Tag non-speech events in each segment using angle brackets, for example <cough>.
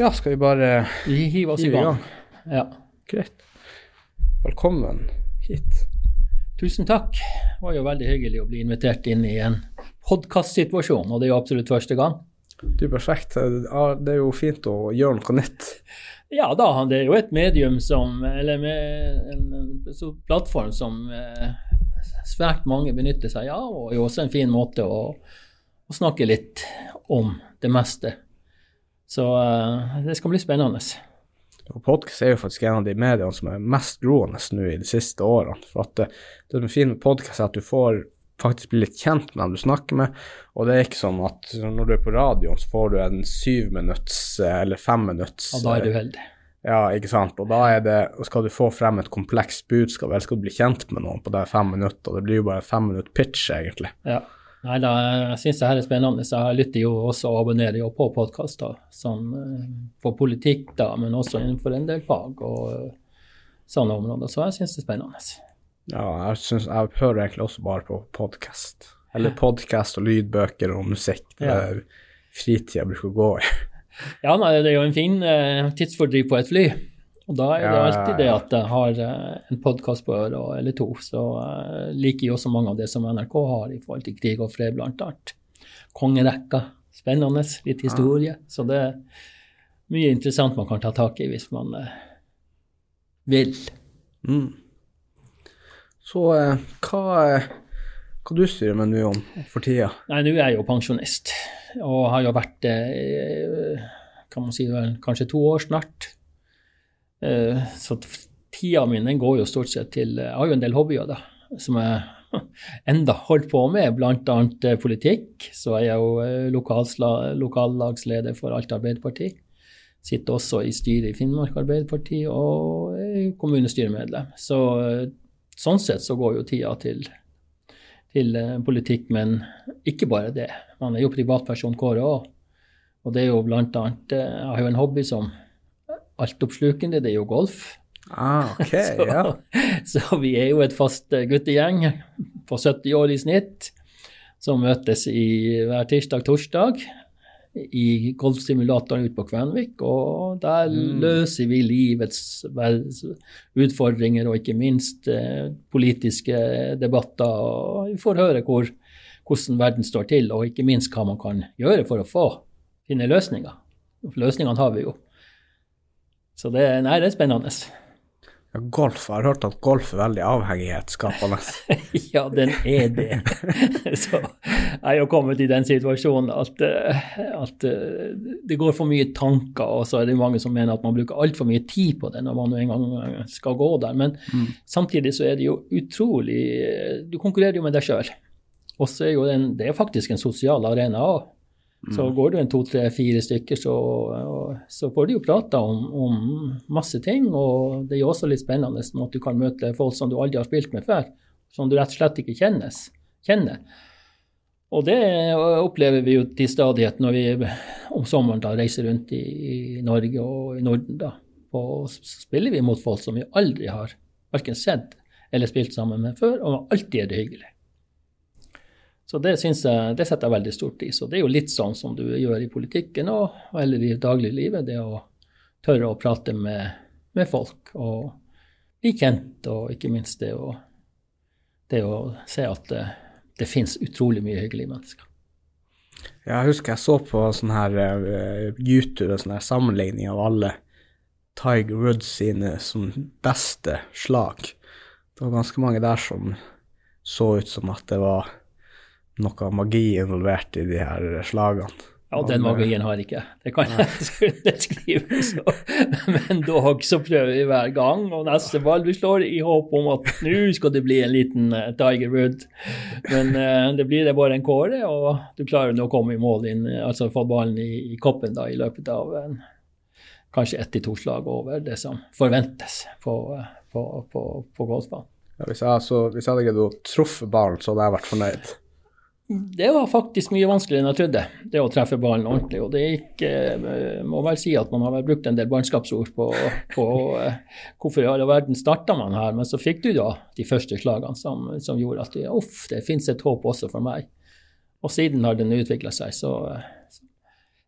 Ja, skal vi bare hive oss i gang. Ja. Greit. Velkommen hit. Tusen takk. Det var jo veldig hyggelig å bli invitert inn i en podkastsituasjon, og det er jo absolutt første gang. Du er perfekt. Det er jo fint å gjøre noe nytt. Ja da, det er jo et medium som Eller en, en plattform som eh, svært mange benytter seg av, og er jo også en fin måte å, å snakke litt om det meste. Så eh, det skal bli spennende. Og Podkast er jo faktisk en av de mediene som er mest groende nå i de siste årene. For at det, det som er fint med podkast, er at du får faktisk bli litt kjent med dem du snakker med. Og det er ikke sånn at når du er på radioen, så får du en syvminutts eller femminutts Og da er du heldig. Ja, ikke sant. Og da er det Skal du få frem et komplekst budskap, eller skal du bli kjent med noen på de fem minutter? Det blir jo bare en fem minutt pitch, egentlig. Ja. Nei da, jeg syns det her er spennende. Så jeg lytter jo også og abonnerer jo på podkaster sånn, eh, på politikk, da, men også innenfor en del fag og eh, sånne områder. Så jeg syns det er spennende. Ja, jeg, synes, jeg hører egentlig også bare på podkast. Eller podkast og lydbøker og musikk. Det er fritida jeg bruker å gå i. Ja, nei, det er jo en fin eh, tidsfordriv på et fly. Og da er det alltid det at jeg har eh, en podkast på øret eller to. Så jeg liker jo også mange av det som NRK har i forhold til krig og fred, blant annet. Kongerekka. Spennende. Litt historie. Så det er mye interessant man kan ta tak i hvis man eh, vil. Mm. Så eh, hva, eh, hva du styrer med nå om for tida? Nei, nå er jeg jo pensjonist, og har jo vært det eh, kan man si kanskje to år snart. Eh, Så tida mi den går jo stort sett til Jeg har jo en del hobbyer, da, som jeg <laughs> enda holder på med, bl.a. politikk. Så er jeg jo eh, lokallagsleder for Alta Arbeiderparti. Sitter også i styret i Finnmark Arbeiderparti og er kommunestyremedlem. Så eh, sånn sett så går jo tida til til eh, politikk, men ikke bare det. Man er jo privatperson Kåre òg. Og det er jo blant annet eh, Jeg har jo en hobby som altoppslukende, det er jo golf. Ah, ok, <laughs> så, ja. <laughs> så vi er jo et fast eh, guttegjeng på 70 år i snitt som møtes i hver tirsdag-torsdag i golfsimulatoren ute på Kvenvik. Og der Mm. løser vi livets utfordringer og ikke minst eh, politiske debatter. Og vi får høre hvor, hvordan verden står til, og ikke minst hva man kan gjøre for å få finne løsninger. Løsningene har vi jo. Så det, nei, det er spennende. ja. Golf. Jeg har hørt at golf er veldig avhengighetsskapende. <laughs> Ja, den er det. <laughs> Så jeg jo kommet i den situasjonen at, eh, at eh, det går for mye tanker, og så er det mange som mener at man bruker altfor mye tid på det når man en gang skal gå der. Men samtidig så er det jo utrolig Du konkurrerer jo med deg sjøl. Og så er jo den, det er faktisk en sosial arena òg. Så går du en to, tre, fire stykker, så, og, så får du jo prata om, om masse ting. Og det er jo også litt spennende at du kan møte folk som du aldri har spilt med før. Som du rett og slett ikke kjennes, kjenner. Og det opplever vi jo til stadighet når vi om sommeren da reiser rundt i, i Norge og i Norden. da. Og så spiller vi mot folk som vi aldri har verken sett eller spilt sammen med før, og alltid er det hyggelig. Så det, jeg, det setter jeg veldig stor pris. Og det er jo litt sånn som du gjør i politikken og, eller i dagliglivet, det å tørre å prate med, med folk og bli kjent, og ikke minst det å, det å se at det, det finnes utrolig mye hyggelige mennesker. Jeg husker jeg så på sånn her eh, YouTube en sånn her sammenligning av alle Tiger Woods sine som beste slag. Det var ganske mange der som så ut som at det var noe magi involvert i de her slagene. Ja, den magien har jeg ikke. Det kan jeg <laughs> skulle beskrive. Så. Men dog så prøver vi hver gang, og neste ball vi slår i håp om at nå skal det bli en liten eh, Tiger Wood. Men uh, det blir det bare en kåre, og du klarer nå å komme i mål, inn, altså få ballen i, i koppen da, i løpet av en, kanskje ett til to slag over det som forventes på, eh, på, på, på golfbanen. Ja, hvis jeg hadde greid å truffe ballen, så hadde jeg vært fornøyd. Det var faktisk mye vanskeligere enn jeg trodde, det å treffe ballen ordentlig. Og det gikk eh, Må vel si at man har brukt en del barnskapsord på, på eh, hvorfor i all verden starta man her, men så fikk du da de første slagene som, som gjorde at uff, det fins et håp også for meg. Og siden har den utvikla seg, så, eh,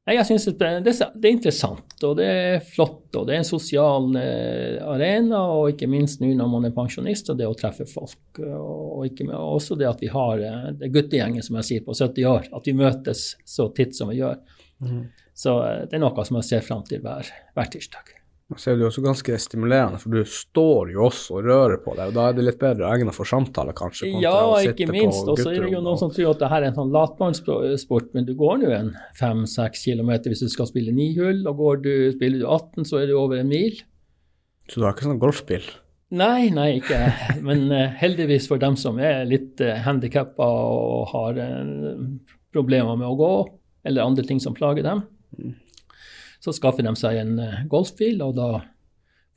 Nei, jeg synes det, det, det, er interessant, og det er flott, og det er en sosial eh, arena, og ikke minst nå når man er pensjonist, og det å treffe folk. Og, ikke, også det at vi har eh, det guttegjengen, som jeg sier, på 70 år, at vi møtes så titt som vi gjør. Mm. Så eh, det er noe som jeg ser fram til hver, hver tirsdag. Så er det jo også ganske stimulerende, for du står jo også og rører på deg, og da er det litt bedre egnet for samtaler, kanskje? Ja, ikke minst. Og så er det jo noen som tror at det her er en sånn latmannssport, men du går nå en fem-seks kilometer hvis du skal spille ni hull, og går du, spiller du 18, så er du over en mil. Så du har ikke sånn golfspill? Nei, nei, ikke. Men uh, heldigvis for dem som er litt uh, eh, handikappa og har uh, problemer med å gå, eller andre ting som plager dem. Så skaffer de seg en uh, golfbil, og da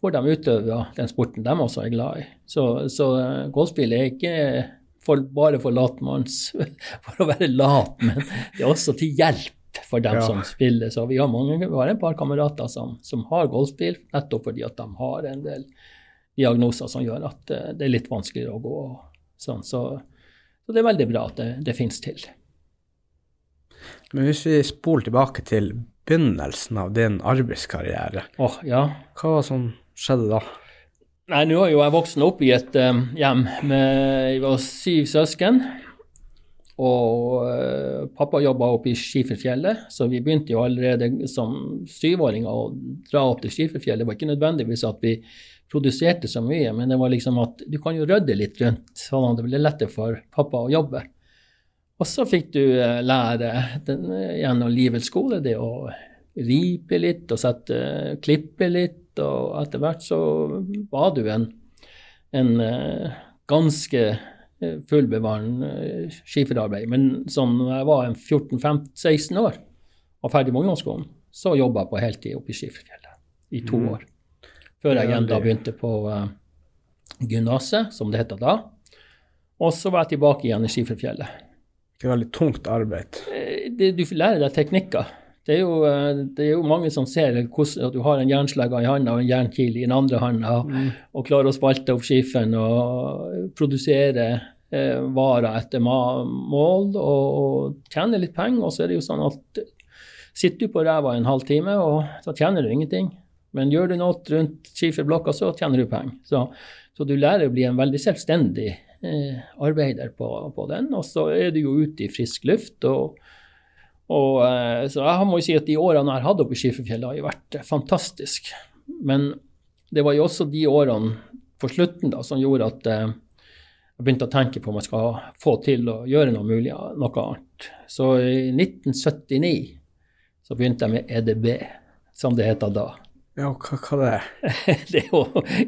får de utøve den sporten de også er glad i. Så, så uh, golfbil er ikke for, bare for latmanns <laughs> for å være lat, men det er også til hjelp for dem ja. som spiller. Så vi har, mange, vi har et par kamerater som, som, har golfbil, nettopp fordi at de har en del diagnoser som gjør at uh, det er litt vanskeligere å gå. Sånn. Så, så, det er veldig bra at det, det finnes til. Men hvis vi spoler tilbake til begynnelsen av din arbeidskarriere. Oh, ja. Hva var som skjedde da? Nei, Nå er jo jeg voksen opp i et um, hjem med jeg var syv søsken. Og uh, pappa jobba oppe i Skiferfjellet, så vi begynte jo allerede som syvåringer å dra opp til Skiferfjellet. Det var ikke nødvendigvis at vi produserte så mye, men det var liksom at du kan jo rydde litt rundt, sånn at det ble lettere for pappa å jobbe. Og så fikk du eh, lære den, eh, gjennom livets skole det å ripe litt og sette, klippe litt, og etter hvert så var du en, en eh, ganske fullbevarende skiferarbeid. Men sånn når jeg var 14-15-16 år og ferdig med ungdomsskolen, så jobba jeg på heltid oppe i Skiferfjellet i to mm. år. Før jeg igjen da begynte på uh, gymnaset, som det heter da. Og så var jeg tilbake igjen i Skiferfjellet. Det er veldig tungt arbeid. Eh, det, du lærer deg teknikker. Det er, jo, eh, det er jo mange som ser hvordan, at du har en jernslegge i handa og en jernkil i den andre handa, mm. og klarer å spalte opp skifen og produsere eh, varer etter mål og, og, tjene litt penger. Og så er det jo sånn at sitter du på ræva en halvtime, og så tjener du ingenting. Men gjør du noe rundt skiferblokka, så tjener du penger. Så, så, du lærer å bli en veldig selvstendig Eh, arbeider på, på, den. Og så er du jo ute i frisk luft. og, og eh, så jeg må jo si at de årene jeg har hatt oppe i Skiferfjellet, har jo vært eh, fantastisk. Men det var jo også de årene på slutten da, som gjorde at jeg begynte å tenke på om jeg skal få til å gjøre noe mulig, noe annet. Så i 1979 så begynte jeg med EDB, som det heter da. Ja, hva, hva det er <laughs> det? er jo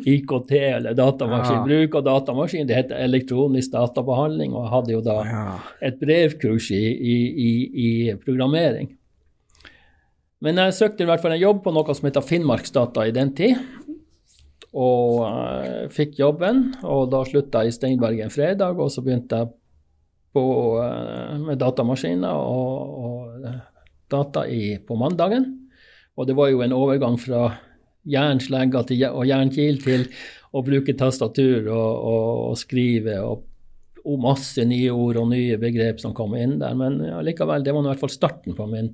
IKT, eller datamaskin. Ja. Av datamaskin. Det heter elektronisk databehandling, og jeg hadde jo da ja. et brevkurs i, i, i, i, programmering. Men jeg søkte i hvert fall en jobb på noe som heter Finnmarksdata i den tid. Og uh, fikk jobben, og da slutta jeg i Steinberg en fredag, og så begynte jeg på, uh, med datamaskiner og, og uh, data i, på mandagen. Og det var jo en overgang fra jernslegga og jernkil til å bruke tastatur og, og, og skrive og, og, masse nye ord og nye begrep som kom inn der. Men ja, likevel, det var i hvert fall starten på min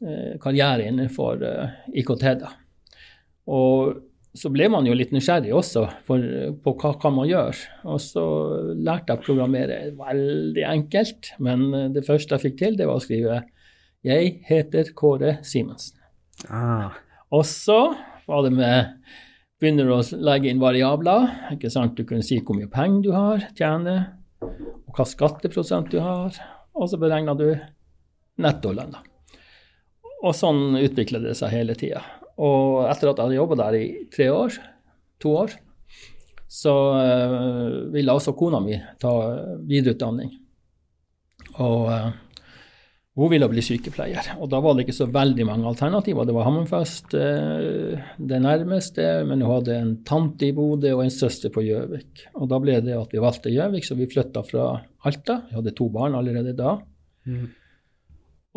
eh, karriere innenfor eh, IKT. da. Og så ble man jo litt nysgjerrig også for, på hva kan man gjøre. Og så lærte jeg å programmere veldig enkelt, men det første jeg fikk til, det var å skrive 'Jeg heter Kåre Simensen'. Ah. Og så var det med Begynner å legge inn variabler. ikke sant? Du kunne si hvor mye penger du har, tjener, og hva skatteprosent du har. Og så beregna du nettolønna. Og sånn utvikla det seg hele tida. Og etter at jeg hadde jobba der i tre år, to år, så uh, ville også kona mi ta videreutdanning. Og uh, hun ville bli sykepleier. Og da var det ikke så veldig mange alternativer. Det var Hammerfest eh, det nærmeste, men hun hadde en tante i Bodø og en søster på Gjøvik. Og da ble det at vi valgte Gjøvik, så vi flytta fra Alta. Vi hadde to barn allerede da. Mm.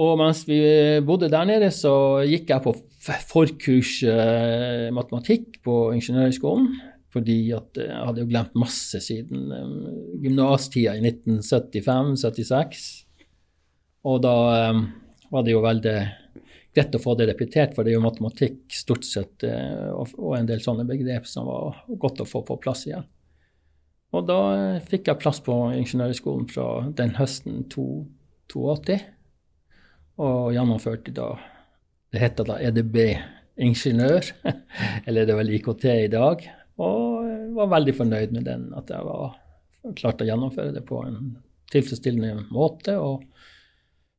Og mens vi bodde der nede, så gikk jeg på forkurs eh, matematikk på Ingeniørhøgskolen. Fordi at jeg hadde jo glemt masse siden eh, gymnastida i 1975-76. Og da um, var det jo veldig greit å få det repetert, for det er jo matematikk stort sett eh, og, og en del sånne begrep som var godt å få på plass igjen. Og da eh, fikk jeg plass på Ingeniørhøgskolen fra den høsten 82, og gjennomførte da Det heter da EDB-ingeniør, <laughs> eller det er vel IKT i dag, og var veldig fornøyd med den, at jeg var klarte å gjennomføre det på en tilfredsstillende måte. og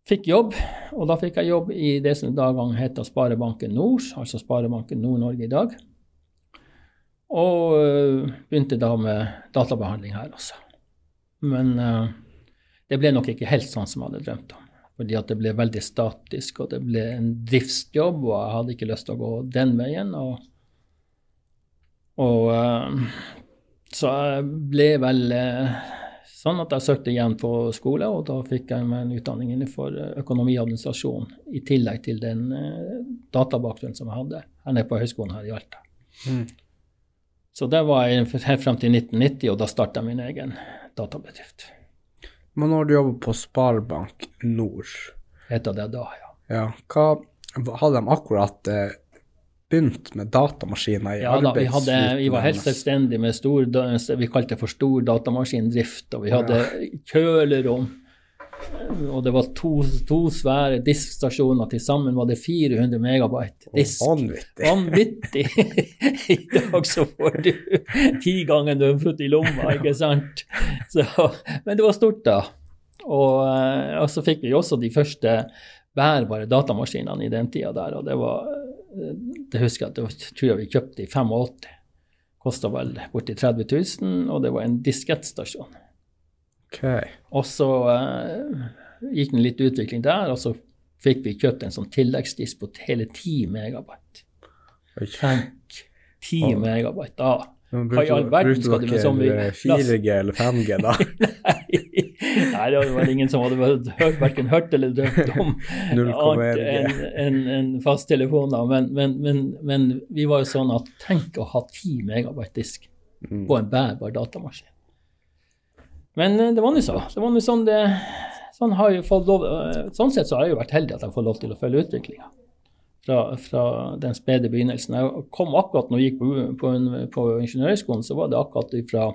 fikk jobb, og da fikk jeg jobb i det som da gang heter Sparebanken Nord, altså Sparebanken Nord-Norge i dag. Og uh, begynte da med databehandling her også. Men uh, det ble nok ikke helt sånn som jeg hadde drømt om. Fordi at det ble veldig statisk, og det ble en driftsjobb, og jeg hadde ikke lyst til å gå den veien. Og, og uh, så jeg ble vel sånn at jeg søkte igjen på skole, og da fikk jeg meg en utdanning innenfor økonomiadministrasjon i tillegg til den databakgrunnen som jeg hadde her nede på høyskolen her i Alta. Mm. Så det var jeg helt frem til 1990, og da starta jeg min egen databedrift. Men når du jobber på Sparebank Nord Heter det da, ja. ja. Hva hadde de akkurat eh, begynt med datamaskiner i ja, da, vi, hadde, vi var helt selvstendige med stor, vi kalte det for stor datamaskindrift, og vi hadde ja. kjølerom og det var to, to svære diskstasjoner. Til sammen var det 400 megabyte disk. Vanvittig. Vanvittig. <laughs> I dag så får du ti ganger du har fått i lomma, ikke sant? Så, men det var stort, da. Og, eh, og, så fikk vi også de første bærbare datamaskinene i den tida der, og det var Det husker jeg at det tror jeg vi kjøpte i 85. Kosta vel borti 30 000, og det var en diskettstasjon. Okay. Og så uh, gikk det litt utvikling der, og så fikk vi kjøpt en sånn tilleggsdisk på hele 10 megabyte. Tenk, 10 oh. megabyte. Da hva i all verden skal du med så mye 4G eller 5G da? <laughs> Nei, det var ingen som hadde hørt, verken hørt eller drømt om <laughs> annet enn en, en fasttelefoner. Men, men, men, men, vi var jo sånn at tenk å ha 10 megabyte disk mm. på en bærbar datamaskin. Men eh, det var nå så. Det var nå sånn det sånn, lov, eh, sånn sett så har jeg jo vært heldig at jeg får lov til å følge utviklinga. Fra, fra, den spede begynnelsen. Jeg kom akkurat når jeg gikk på, på, på Ingeniørhøgskolen, så var det akkurat fra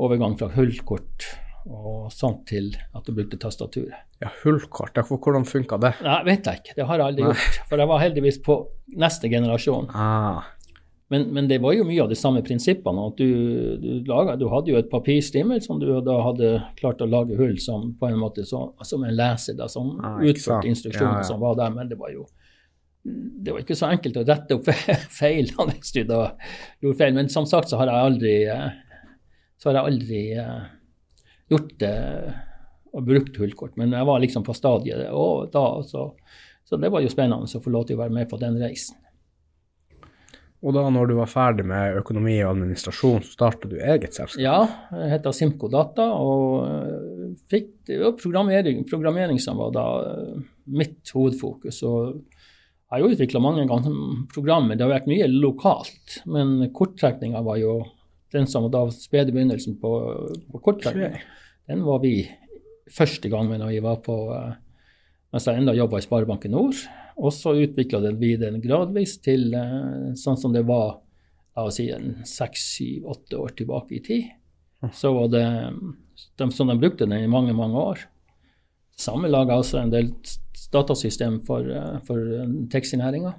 overgang fra hullkort og sånt til at du brukte tastaturet. Ja, Hullkort, hvordan funka det? Nei, vet jeg ikke. Det har jeg aldri Nei. gjort. For jeg var heldigvis på neste generasjon. Ah. Men, men, det var jo mye av de samme prinsippene. at Du, du, laget, du hadde jo et papirstimmel som du da hadde klart å lage hull som på en måte så, som en leser, da, som ah, utførte instruksjoner ja, ja. som var der. Men det var jo det var ikke så enkelt å rette opp <laughs> feilene hvis du da gjorde feil. Men som sagt så har jeg aldri, så har jeg aldri uh, gjort det og brukt hullkort. Men jeg var liksom på stadiet og da, så, så det var jo spennende å få lov til å være med på den reisen. Og da når du var ferdig med økonomi og administrasjon, så starta du eget selskap? Ja, jeg heter Simco Data, og eh, fikk, det var programmering, programmering som var da eh, mitt hovedfokus. og jeg har jo utvikla mange ganger programmer. Det har vært mye lokalt, men korttrekninga var jo den som var da spede begynnelsen på, på korttrekninga. Den var vi første gang med når vi var på eh, mens jeg enda jobba i Sparebanken Nord. Og så utvikla den gradvis til uh, sånn som det var la oss si seks, syv, åtte år tilbake i tid. Så var det de, som de brukte den i mange, mange år. Samme lager også en del datasystem for, uh, for taxinæringa.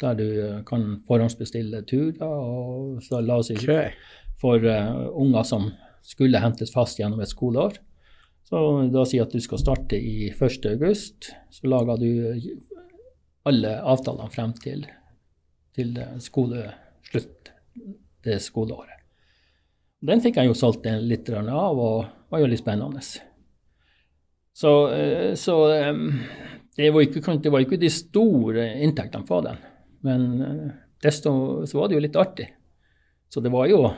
Der du uh, kan forhåndsbestille turer og så la oss si okay. for uh, unger som skulle hentes fast gjennom et skoleår. Så da sier at du skal starte i 1.8, så lager du alle avtalene frem til, til skoleslutt det skoleåret. Den fikk jeg jo solgt litt av, og var jo litt spennende. Så, eh, så det, var ikke, det, var ikke, de store inntektene fra den, men eh, desto så var det jo litt artig. Så det var jo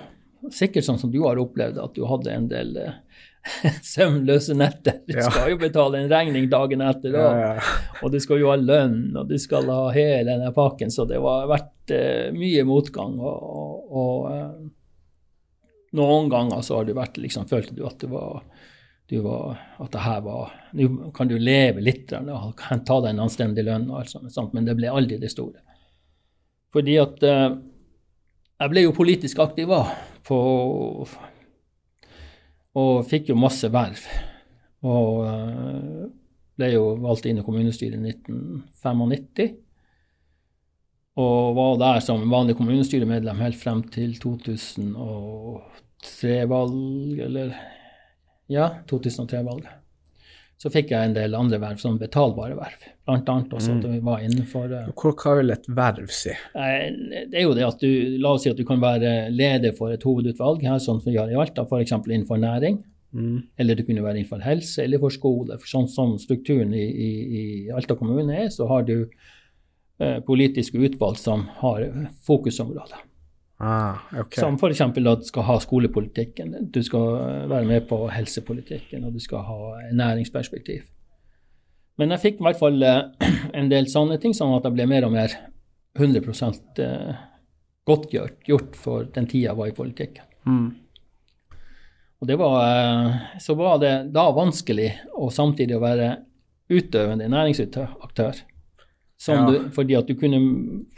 sikkert sånn som du har opplevd, at du hadde en del eh, <laughs> søvnløse netter. Du skal jo betale en regning dagen etter da. Ja, ja. Og du skal jo ha lønn, og du skal ha hele denne pakken. Så det har vært uh, mye motgang. Og, og uh, noen ganger så har du vært, liksom, følte du at det var du var, at det her var Nå kan du leve litt og kan ta deg en anstendig lønn, og alt sånt, men det ble aldri det store. Fordi at eh, jeg ble jo politisk aktiv på og fikk jo masse verv. Og uh, ble jo valgt inn i kommunestyret i 1995. Og var der som vanlig kommunestyremedlem helt frem til 2003-valg, eller Ja, 2003-valget. Så fikk jeg en del andre verv, som betalbare verv. Blant annet også at vi var innenfor uh, Hva vil et verv si? Det er jo det at du La oss si at du kan være leder for et hovedutvalg, her sånn som vi har i Alta, f.eks. innenfor næring. Mm. Eller du kunne være innenfor helse eller for skole. For sånn som strukturen i, i, i, Alta kommune er, så har du uh, politiske utvalg som har fokusområder. Ah, okay. Som f.eks. at du skal ha skolepolitikken, du skal være med på helsepolitikken, og du skal ha næringsperspektiv. Men jeg fikk i hvert fall eh, <clears throat> en del sånne ting, sånn at jeg ble mer og mer 100% eh, godtgjort gjort for den tida jeg var i politikken. Mm. Og det var, eh, så var det da vanskelig og samtidig å være utøvende næringsaktør. Ja. Du, fordi at du kunne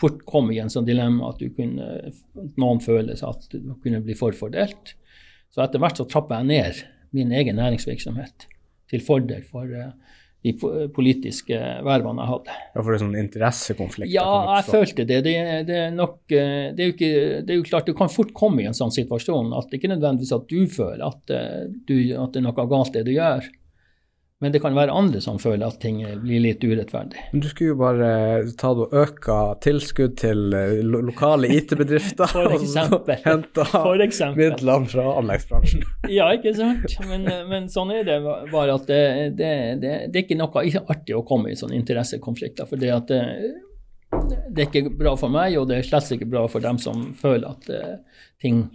fort komme i en sånn dilemma at du kunne, noen føler at du kunne bli forfordelt. Så etter hvert så trappa jeg ned min egen næringsvirksomhet til fordel for uh, de politiske vervene jeg hadde. Ja, For det er sånn interessekonflikt? Ja, jeg følte det. Det, det, er nok, eh, det, er ikke, det, er jo klart, Du kan fort komme i en sånn situasjon at det ikke nødvendigvis at du føler at, eh, du, at det er noe galt det du gjør. Men det kan være andre som føler at ting blir litt urettferdig. Men du skulle jo bare ta og øke tilskudd til eh, lo lokale IT-bedrifter. <laughs> <laughs> For eksempel. Og hente midlene fra anleggsbransjen. <laughs> ja, ikke sant. Men, men, sånn er det bare at det, det, det, det er ikke noe ikke artig å komme i sånne interessekonflikter. For det, at det, det er ikke bra for meg, og det er slett ikke bra for dem som føler at uh, ting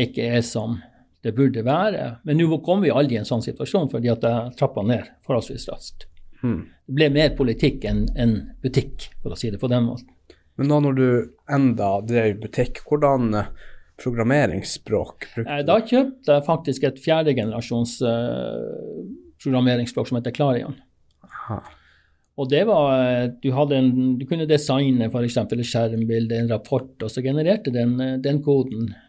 ikke er som det burde være. Men nå kom vi aldri i en sånn situasjon fordi at jeg trappa ned forholdsvis raskt. Hmm. Det ble mer politikk enn en butikk, for å si det på den måten. Men da når du enda drev butikk, hvordan eh, programmeringsspråk brukte du? Da kjøpte jeg faktisk et fjerdegenerasjons uh, programmeringsspråk som heter Clarion. Aha. Og det var, eh, du, en, du kunne designe f.eks. et skjermbilde, en rapport, og så genererte den, den koden Eh,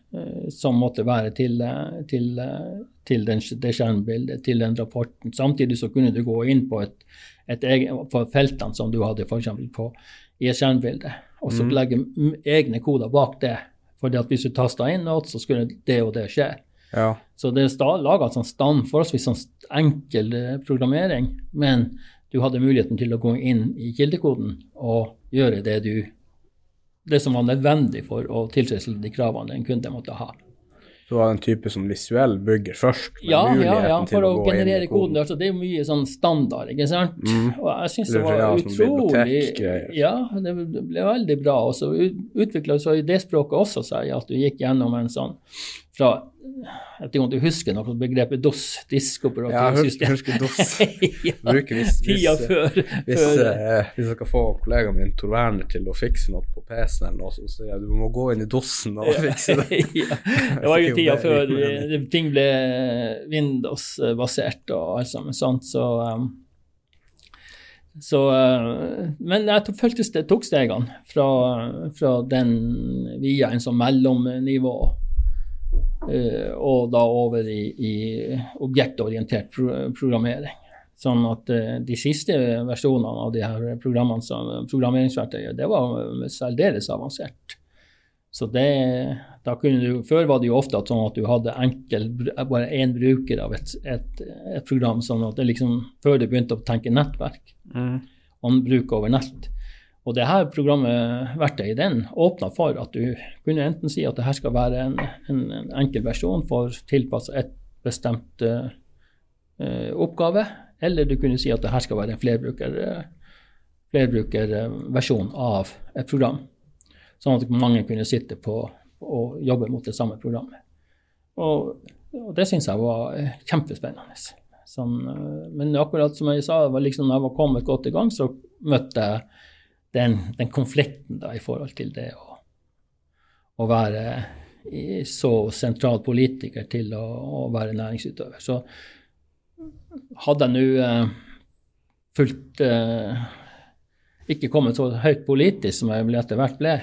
som måtte være til, eh, til, eh, til den, det skjermbildet, til den rapporten. Samtidig så kunne du gå inn på, et, et egen, på feltene som du hadde f.eks. i et skjermbilde, og så mm. legge egne koder bak det. fordi at hvis du tasta inn noe, så skulle det og det skje. Ja. Så det er laga sånn stand, forholdsvis sånn enkel programmering, men du hadde muligheten til å gå inn i kildekoden og gjøre det du det som var nødvendig for å tilfredsstille de kravene en kunde måtte ha. Så var det en type sånn visuell bygger først? Ja, ja, ja, for å, å generere koden. koden. Altså, det er jo mye sånn standard, ikke sant. Mm. Og jeg syns det var ja, utrolig Ja, det ble veldig bra. Og så utvikla så det språket også seg, at du gikk gjennom en sånn fra jeg vet ikke om du husker noe begrepet DOS, diskoperativsystem. Ja, jeg husker DOS. <laughs> ja, Bruker hvis, hvis, før, hvis, før. Eh, hvis jeg skal få kollegaen min Tor Werner til å fikse noe på PC-en, eller noe, så sier jeg du må gå inn i DOS-en og <laughs> fikse det. ja, det var jo tida før ting ble Windows-basert og alt sammen sånt, så um, så, men jeg følte det tok stegene fra, fra den via en sånn mellomnivå Eh, og da over i, i objektorientert pro programmering. Sånn at uh, de siste versjonene av de her programmeringsverktøyet, det var særdeles avansert. Så det, da kunne du, Før var det jo ofte sånn at du hadde enkel, bare én bruker av et, et, et, program. sånn at det liksom, Før du begynte å tenke nettverk mm. og bruk over nett, og det her programmet, verktøyet den åpna for at du kunne enten si at det her skal være en, en, en enkel versjon for tilpassa et bestemt uh, oppgave, eller du kunne si at det her skal være en flerbrukerversjon flerbruker av et program. Sånn at mange kunne sitte på og jobbe mot det samme programmet. Og, og det syns jeg var kjempespennende. Sånn, men akkurat som jeg sa, liksom når jeg var kommet godt i gang, så møtte jeg den, den, konflikten da, i forhold til det å, å være så sentral politiker til å, å, være næringsutøver. Så hadde jeg nå uh, fulgt uh, Ikke kommet så høyt politisk som jeg etter hvert ble,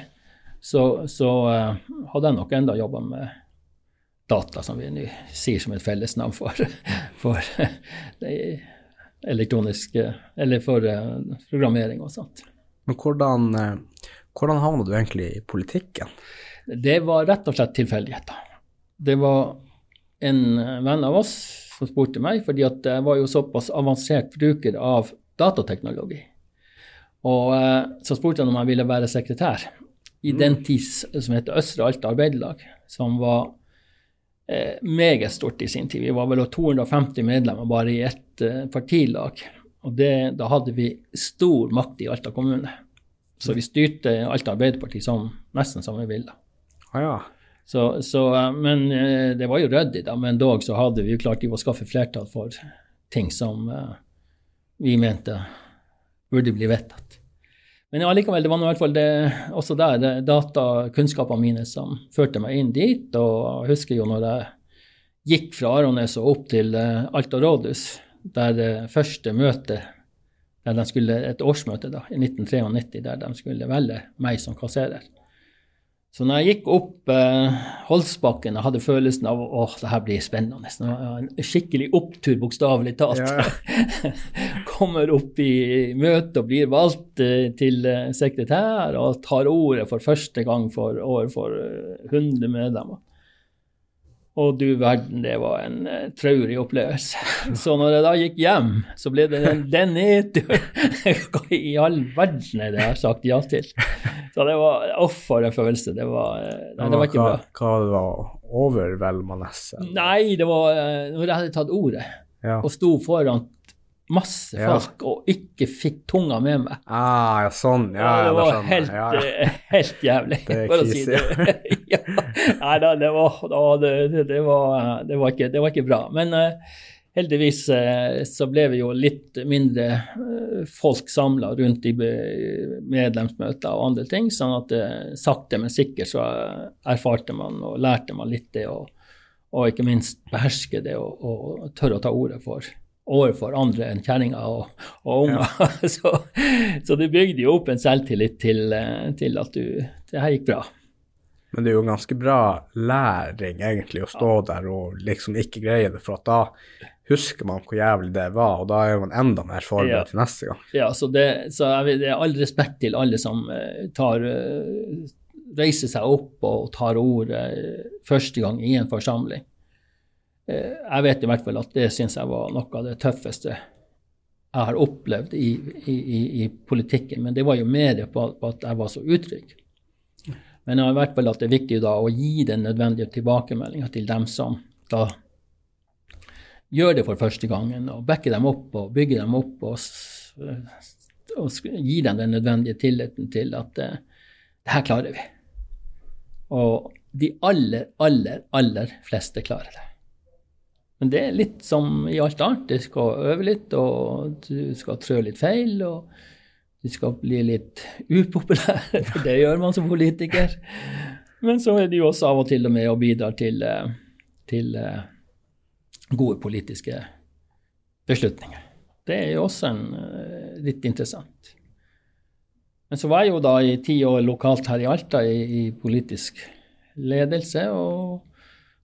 så, så uh, hadde jeg nok enda jobba med data, som vi nå sier som et fellesnavn for, <laughs> for det elektroniske Eller for programmering og sånt. Men hvordan, eh, hvordan havna du egentlig i politikken? Det var rett og slett tilfeldigheter. Det var en venn av oss som spurte meg, fordi jeg var jo såpass avansert bruker av datateknologi. Og eh, så spurte han om jeg ville være sekretær i den tids som heter Østre Alta Arbeiderlag, som var eh, meget stort i sin tid. Vi var vel 250 medlemmer bare i ett eh, partilag. Og det, da hadde vi stor makt i Alta kommune. Så vi styrte Alta Arbeiderparti som, nesten som vi ville. Ah, ja. Så, så, eh, men eh, det var jo ryddig, da. Men dog så hadde vi jo klart å skaffe flertall for ting som uh, vi mente burde bli vedtatt. Men allikevel, det var nå i hvert fall det, også der det datakunnskapene mine som førte meg inn dit. Og jeg husker jo når jeg gikk fra Arones og opp til uh, Alta rådhus, der det første møtet der de skulle, Et årsmøte da, i 1993 der de skulle velge meg som kasserer. Så når jeg gikk opp eh, Holsbakken og hadde følelsen av at det her blir spennende En skikkelig opptur, bokstavelig talt. Ja. <laughs> Kommer opp i møte og blir valgt eh, til eh, sekretær og tar ordet for første gang for overfor eh, 100 medlemmer. Og du verden, det var en uh, traurig opplevelse. <laughs> Så når jeg da gikk hjem, så ble det en den nedtur. Hva i all verden er det jeg har sagt ja til? Så det var Uff, for en følelse. Det var, uh, nei, det var ikke bra. Hva, var overveldende? Nei, det var uh, når jeg hadde tatt ordet Ja. og sto foran masse Ja. folk og ikke fikk tunga med meg. Ah, ja, sånn. Ja, ja, det var helt, Ja, ja. eh, <laughs> helt jævlig, Det er for å si det. <laughs> ja. Nei da, det det, det, var, det, var ikke, det var ikke bra. Men uh, heldigvis uh, så ble vi jo litt mindre uh, folk samla rundt i medlemsmøter og andre ting, sånn at sakte, men sikkert så erfarte man og lærte man litt det, og, og ikke minst beherske det og, og tørre å ta ordet for overfor andre enn kjerringer og, og unger. <laughs> så, så det bygde jo opp en selvtillit til, til at du Det her gikk bra. Men det er jo ganske bra læring, egentlig, å stå der og liksom ikke greie det, for at da husker man hvor jævlig det var, og da er man enda mer forberedt Ja. til neste gang. Ja, så det, så jeg det er all respekt til alle som eh, tar eh, reiser seg opp og tar ordet eh, første gang i en forsamling. Jeg vet i hvert fall at det syns jeg var noe av det tøffeste jeg har opplevd i, i, i, i politikken. Men det var jo mer på, på at jeg var så utrygg. Men i hvert fall at det er viktig da å gi den nødvendige tilbakemeldinga til dem som da gjør det for første gangen, og backe dem opp og bygge dem opp og, og gi dem den nødvendige tilliten til at uh, det her klarer vi. Og de aller, aller, aller fleste klarer det. Men det er litt som i alt annet. Du skal øve litt, og du skal trø litt feil, og du skal bli litt upopulær, for det gjør man som politiker. Men så er det jo også av og til med å bidra til, eh, til eh, gode politiske beslutninger. Det er jo også en, eh, litt interessant. Men så var jeg jo da i ti år lokalt her i Alta i, i politisk ledelse, og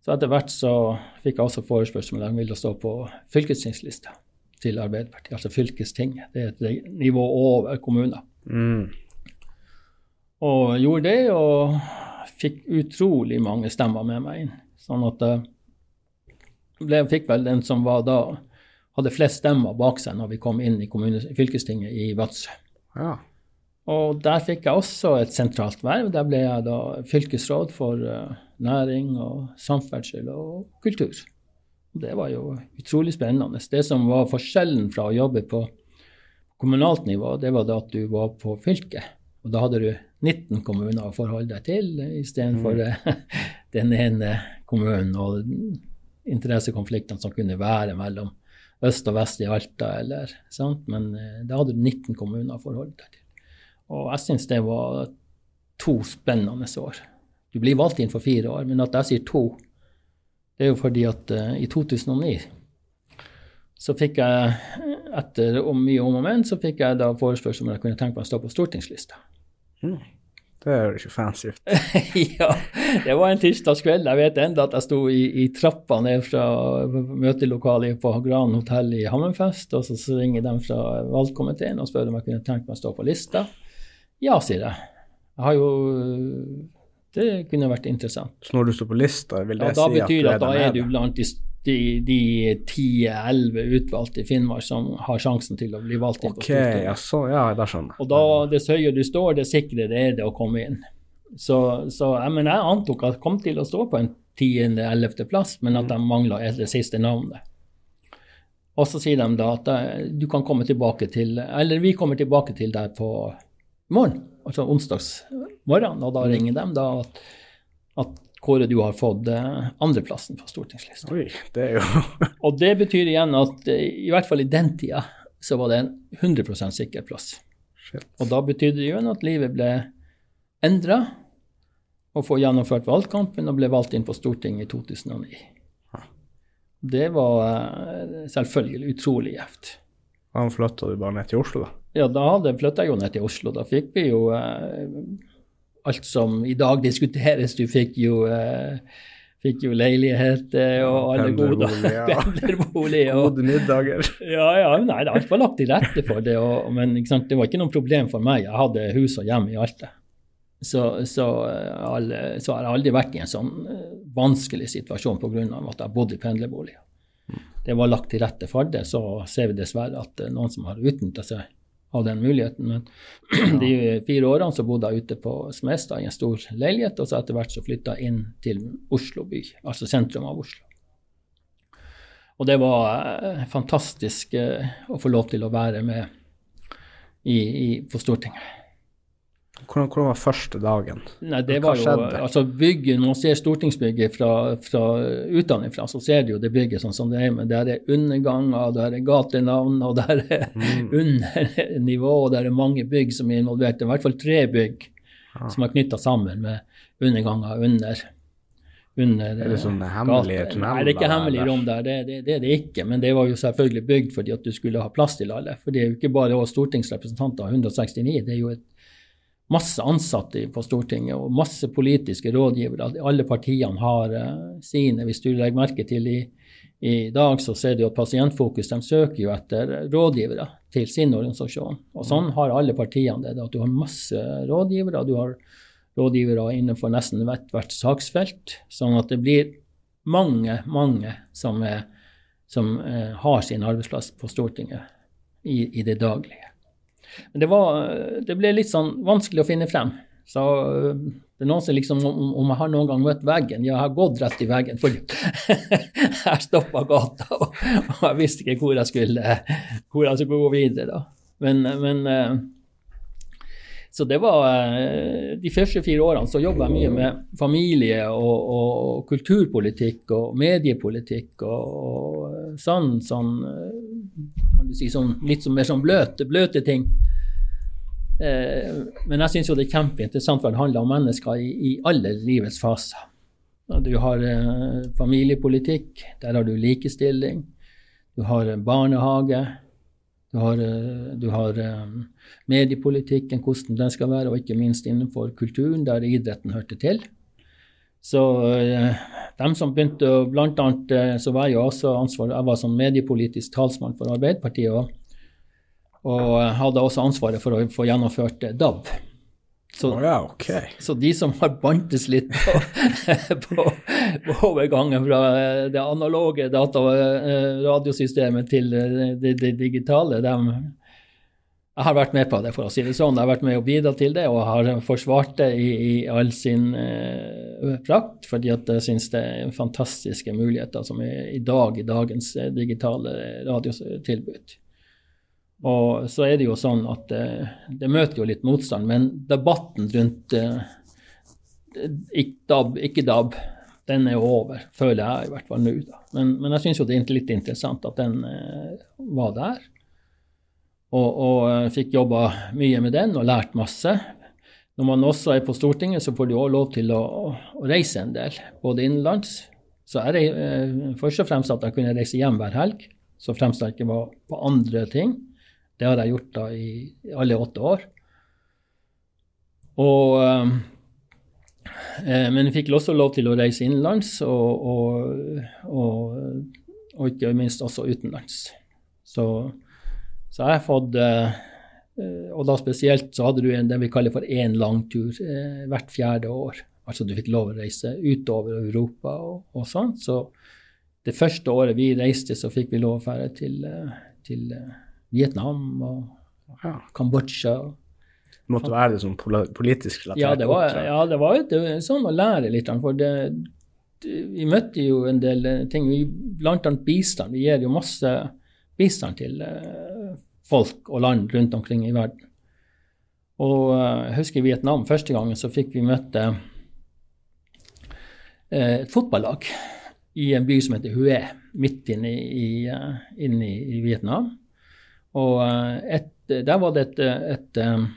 så etter hvert så fikk jeg også forespørsel om jeg ville stå på fylkestingslista til Arbeiderpartiet, altså fylkestinget. Det er et nivå over kommuner. Mm. Og gjorde det, og fikk utrolig mange stemmer med meg inn. Sånn at jeg ble, fikk vel den som var da, hadde flest stemmer bak seg når vi kom inn i kommune, fylkestinget i Vadsø. Ja. Og der fikk jeg også et sentralt verv. Der ble jeg da fylkesråd for eh, næring og samferdsel og kultur. Det var jo utrolig spennende. Det som var forskjellen fra å jobbe på kommunalt nivå, det var da at du var på fylket. Og da hadde du 19 kommuner å forholde deg til istedenfor mm. <laughs> den ene kommunen og interessekonfliktene som kunne være mellom øst og vest i Alta, eller sant. Men eh, da hadde du 19 kommuner å forholde deg til. Og jeg syns det var to spennende år. Du blir valgt inn for fire år, men at jeg sier to, det er jo fordi at uh, i 2009 så fikk jeg, etter om mye om og men, så fikk jeg da forespørsel om jeg kunne tenke meg å stå på stortingslista. Mm. Det er jo fancy ut. <laughs> ja, det var en tirsdagskveld. Jeg vet enda at jeg sto i, i trappa ned fra møtelokalet på Gran hotell i Hammerfest, og så, så ringer de fra valgkomiteen og spør om jeg kunne tenke meg å stå på lista. Ja, sier jeg. Jeg har jo Det kunne vært interessant. Så når du står på lista, vil det Ja, si at du betyr det er at da er du blant de, de, de 10-11 utvalgte i Finnmark som har sjansen til å bli valgt inn Ok, ja, så, ja, da skjønner jeg. Og da, dess høyere du står, dess sikrere er det å komme inn. Så, så jeg, men jeg antok at jeg kom til å stå på en tiende-ellevte plass, men at de mangla det siste navnet. Og så sier de da at eh, du kan komme tilbake til Eller vi kommer tilbake til deg på morgen, altså onsdagsmorgen, og da ringer de da at, at Kåre, du har fått eh, andreplassen på stortingslista. Oi, det er jo <laughs> Og det betyr igjen at eh, i hvert fall i den tida så var det en 100 sikker plass. Shit. Og da betydde det jo at livet ble endra, og få gjennomført valgkampen og ble valgt inn på Stortinget i 2009. Det var eh, selvfølgelig utrolig gjevt. Han flytta du bare ned til Oslo, da? Ja, da flytta jeg jo ned til Oslo. Da fikk vi jo eh, alt som i dag diskuteres. Du fikk jo, eh, fikk jo leilighet eh, og alle gode Pendlerbolig, ja. <laughs> pendlerbolig. Gode middager. Ja, ja, nei, det alt var lagt til rette for det, og, men sant, det var ikke noe problem for meg. Jeg hadde hus og hjem i Alta. Så, så, eh, alle, så har jeg aldri vært i en sånn eh, vanskelig situasjon pga. at jeg bodde i pendlerboliger. Det var lagt til rette for det, så ser vi dessverre at er noen som har utnytta seg av den muligheten. Men <clears throat> de fire årene så bodde jeg ute på Smestad i en stor leilighet, og så etter hvert så flytta jeg inn til Oslo by, altså sentrum av Oslo. Og det var eh, fantastisk eh, å få lov til å være med i, i, på Stortinget. Hvordan, hvordan var første dagen? Nei, det Hva var jo, altså bygget, Når man ser stortingsbygget fra, fra utenfra, så ser du jo det bygget sånn som det er, men der er underganger, der er gatenavn, og der er Mm. <laughs> undernivå, og der er mange bygg som er involvert. Det er i hvert fall tre bygg Ah. som er knytta sammen med underganger under. under Er det eh, sånne hemmelige gater. tunneler Nei, det er ikke hemmelige rom der, det, det, det er det ikke. Men det var jo selvfølgelig bygd fordi at du skulle ha plass til alle. For det er jo ikke bare oss stortingsrepresentanter, 169, det er jo et masse ansatte på Stortinget og masse politiske rådgivere. Alle partiene har eh, sine. Hvis du legger merke til i, i dag, så ser du at Pasientfokus de søker jo etter rådgivere til sin organisasjon. Og sånn har alle partiene det. At du har masse rådgivere. Du har rådgivere innenfor nesten hvert, hvert saksfelt. Sånn at det blir mange, mange som, er, som eh, har sin arbeidsplass på Stortinget i, i det daglige. Men det, var, det ble litt sånn vanskelig å finne frem. Så det er noen som liksom, om, om jeg har noen gang møtt veggen Ja, jeg har gått rett i veggen, for <laughs> jeg stoppa gata, og, og jeg visste ikke hvor jeg skulle, hvor jeg skulle gå videre. da. Men, men øh, Så det var øh, De første fire årene så jobba jeg mye med familie og, og kulturpolitikk og mediepolitikk og, og sånn, sånn øh, kan du si, sånn, litt sånn mer sånn bløte, bløte ting. Eh, men jeg syns jo det er kjempeinteressant, for det handler om mennesker i, i alle livets faser. Du har eh, familiepolitikk, der har du likestilling. Du har eh, barnehage. Du har, du har mediepolitikken, hvordan den skal være, og ikke minst innenfor kulturen, der idretten hørte til. Så de som begynte Blant annet så var jeg jo også ansvar Jeg var sånn mediepolitisk talsmann for Arbeiderpartiet. og og hadde også ansvaret for å få gjennomført DAB. Så, oh, ja, okay. så de som har bantes litt på, <laughs> på, på overgangen fra det analoge data- eh, radiosystemet til det, det digitale, de, Jeg har vært med på det, for å si det sånn. Jeg har vært med å bidra til det og har forsvart det i, i all sin eh, prakt, fordi at jeg syns det er fantastiske muligheter som er i dag i dagens eh, digitale radiotilbud. Og så er det jo sånn at det, det møter jo litt motstand, men debatten rundt eh, ikke DAB, ikke DAB, den er jo over, føler jeg i hvert fall nå. Men, men jeg syns jo det er litt interessant at den eh, var der. Og, og eh, fikk jobba mye med den og lært masse. Når man også er på Stortinget, så får du også lov til å, å reise en del, både innenlands. Så det eh, først og fremst at jeg kunne reise hjem hver helg. så fremst jeg ikke var på andre ting. Det har jeg gjort da i alle åtte år. Og, eh, men jeg fikk også lov til å reise innenlands, og, og, og, og, ikke minst også utenlands. Så, så jeg har fått eh, Og da spesielt så hadde du en, det vi kaller for én langtur eh, hvert fjerde år. Altså du fikk lov å reise utover Europa og, og sånn. Så det første året vi reiste, så fikk vi lov å dra til, eh, til eh, Vietnam og Ja. Kambodsja. Det måtte være det sånn politisk relatert Ja, det var, ja, det var jo sånn å lære litt. For det, det, vi møtte jo en del eh, ting. Vi, blant annet bistand. Vi gir jo masse bistand til eh, folk og land rundt omkring i verden. Og eh, jeg husker i Vietnam første gangen så fikk vi møte eh, et fotballag i en by som heter Hue, midt inne i, eh, inne i, i Vietnam. Og eh, et, der var et, et eh,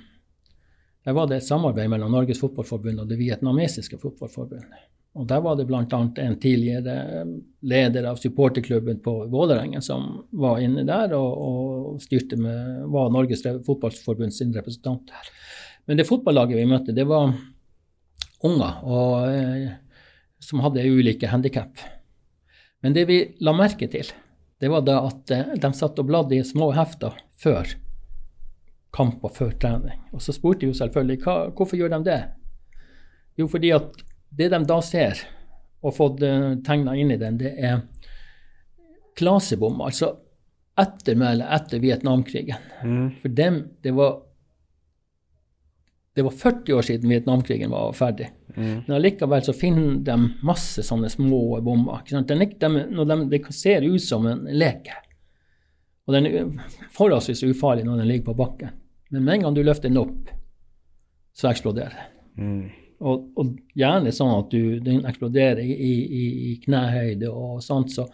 der var det et samarbeid mellom Norges Fotballforbund og det vietnamesiske fotballforbundet. Og Der var det bl.a. en tidligere leder av supporterklubben på Vålerengen som var inne der og, og med, var Norges Fotballforbund sin representant der. Men det fotballaget vi møtte, det var unger og, eh, som hadde ulike handikap. Men det vi la merke til, det var da at eh, de satt og bladde i små hefter før kamp og før trening. Og så spurte vi jo selvfølgelig hva, hvorfor gjør de det? Jo, fordi at det de da ser, og fått uh, tegna inn i den, det er klasebom, altså ettermælet etter Vietnamkrigen. Mm. For dem, det var det var 40 år siden Vietnamkrigen var ferdig. Mm. Men allikevel så finner de masse sånne små bomber. er de, når de, det ser ut som en leke. Og den er forholdsvis ufarlig når den ligger på bakken. Men med en gang du løfter den opp, så eksploderer den. Mm. Og, og gjerne sånn at du, den eksploderer i, i, i knehøyde og sånt. Så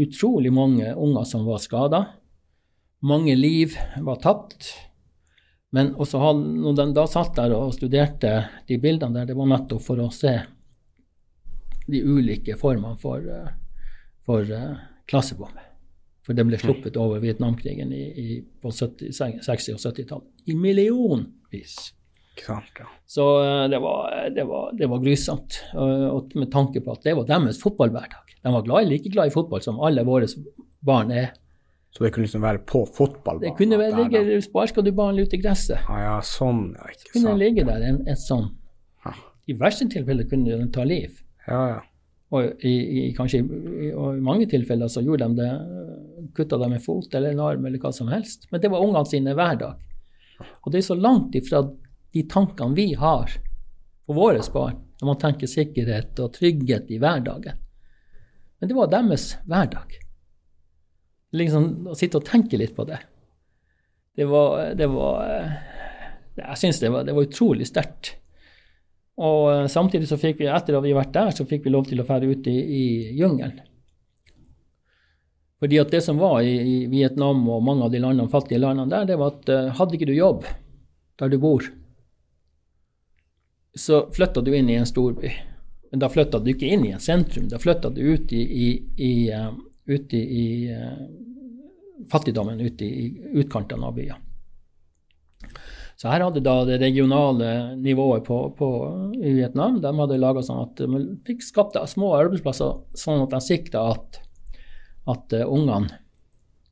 utrolig mange unger som var skada. Mange liv var tapt. Men også han, når de da satt der og studerte de bildene der, det var nettopp for å se de ulike formene for, eh, for uh, klassebomber. For det ble sluppet over Vietnamkrigen i, i, på 70, 60- og 70-tallet. I millionvis. Så eh, det var, det var, det var grusomt. Og med tanke på at det var deres fotballhverdag. De var glad, like glad i fotball som alle våre barn er. Så det kunne liksom være på fotballbanen? Det kunne være, der, ligge Sparka du ballen ut i gresset. Ja, ja, sånn, ja. Ikke så Kunne sant. ligge der en, et sånn. Ah. I verste tilfelle kunne den ta liv. Ja, ja. Og i, i, kanskje, i, og i mange tilfeller så gjorde de det, kutta de en fot eller en arm eller hva som helst. Men det var ungene sine hver dag. Og det er så langt ifra de tankene vi har på våre barn, når man tenker sikkerhet og trygghet i hverdagen. Men det var deres hverdag. Liksom å sitte og tenke litt på det. Det var, det var Jeg syns det, det var utrolig sterkt. Og eh, samtidig så fikk vi, etter at vi har vært der, så fikk vi lov til å fære ut i, i jungelen. Fordi at det som var i, i Vietnam og mange av de landene, fattige landene der, det var at eh, hadde ikke du jobb der du bor, så flytta du inn i en storby. Men da flytta du ikke inn i en sentrum, da flytta du ut i, i, eh, i, eh, fattigdommen, ute i, utkantene av byen. Så her hadde da det regionale nivået på, på, i Vietnam de hadde laga sånn at man fikk skapt små arbeidsplasser sånn at de sikta at, at uh, ungene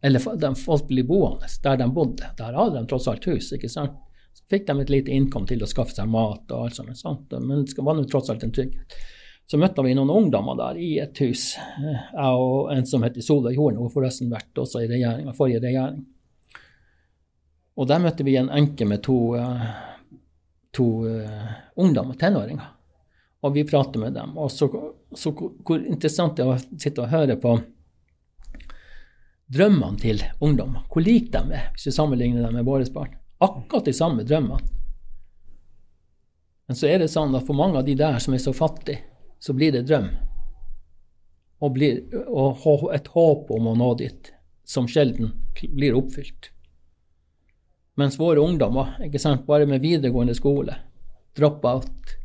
eller de folk blir boende der de bodde. Der hadde de tross alt hus. ikke sant? Så fikk de et lite innkom til å skaffe seg mat og alt sånt. Sant? Men det var nå tross alt en trygghet. Så møtte vi noen ungdommer der i et hus, jeg og en som heter Solveig Horn. Hun forresten vært også i regjeringen, forrige regjering. Og der møtte vi en enke med to, eh, to uh, ungdommer, tenåringer. Og vi pratet med dem. Og så, så hvor interessant det er å sitte og høre på drømmene til ungdommer. Hvor like de er, hvis vi sammenligner dem med våre barn. Akkurat de samme drømmene. Men så er det sånn at for mange av de der som er så fattige, så blir det drøm. Og, blir, og et håp om å nå dit, som sjelden blir oppfylt. Mens våre ungdommer, ikke sant, bare med videregående skole, drop-out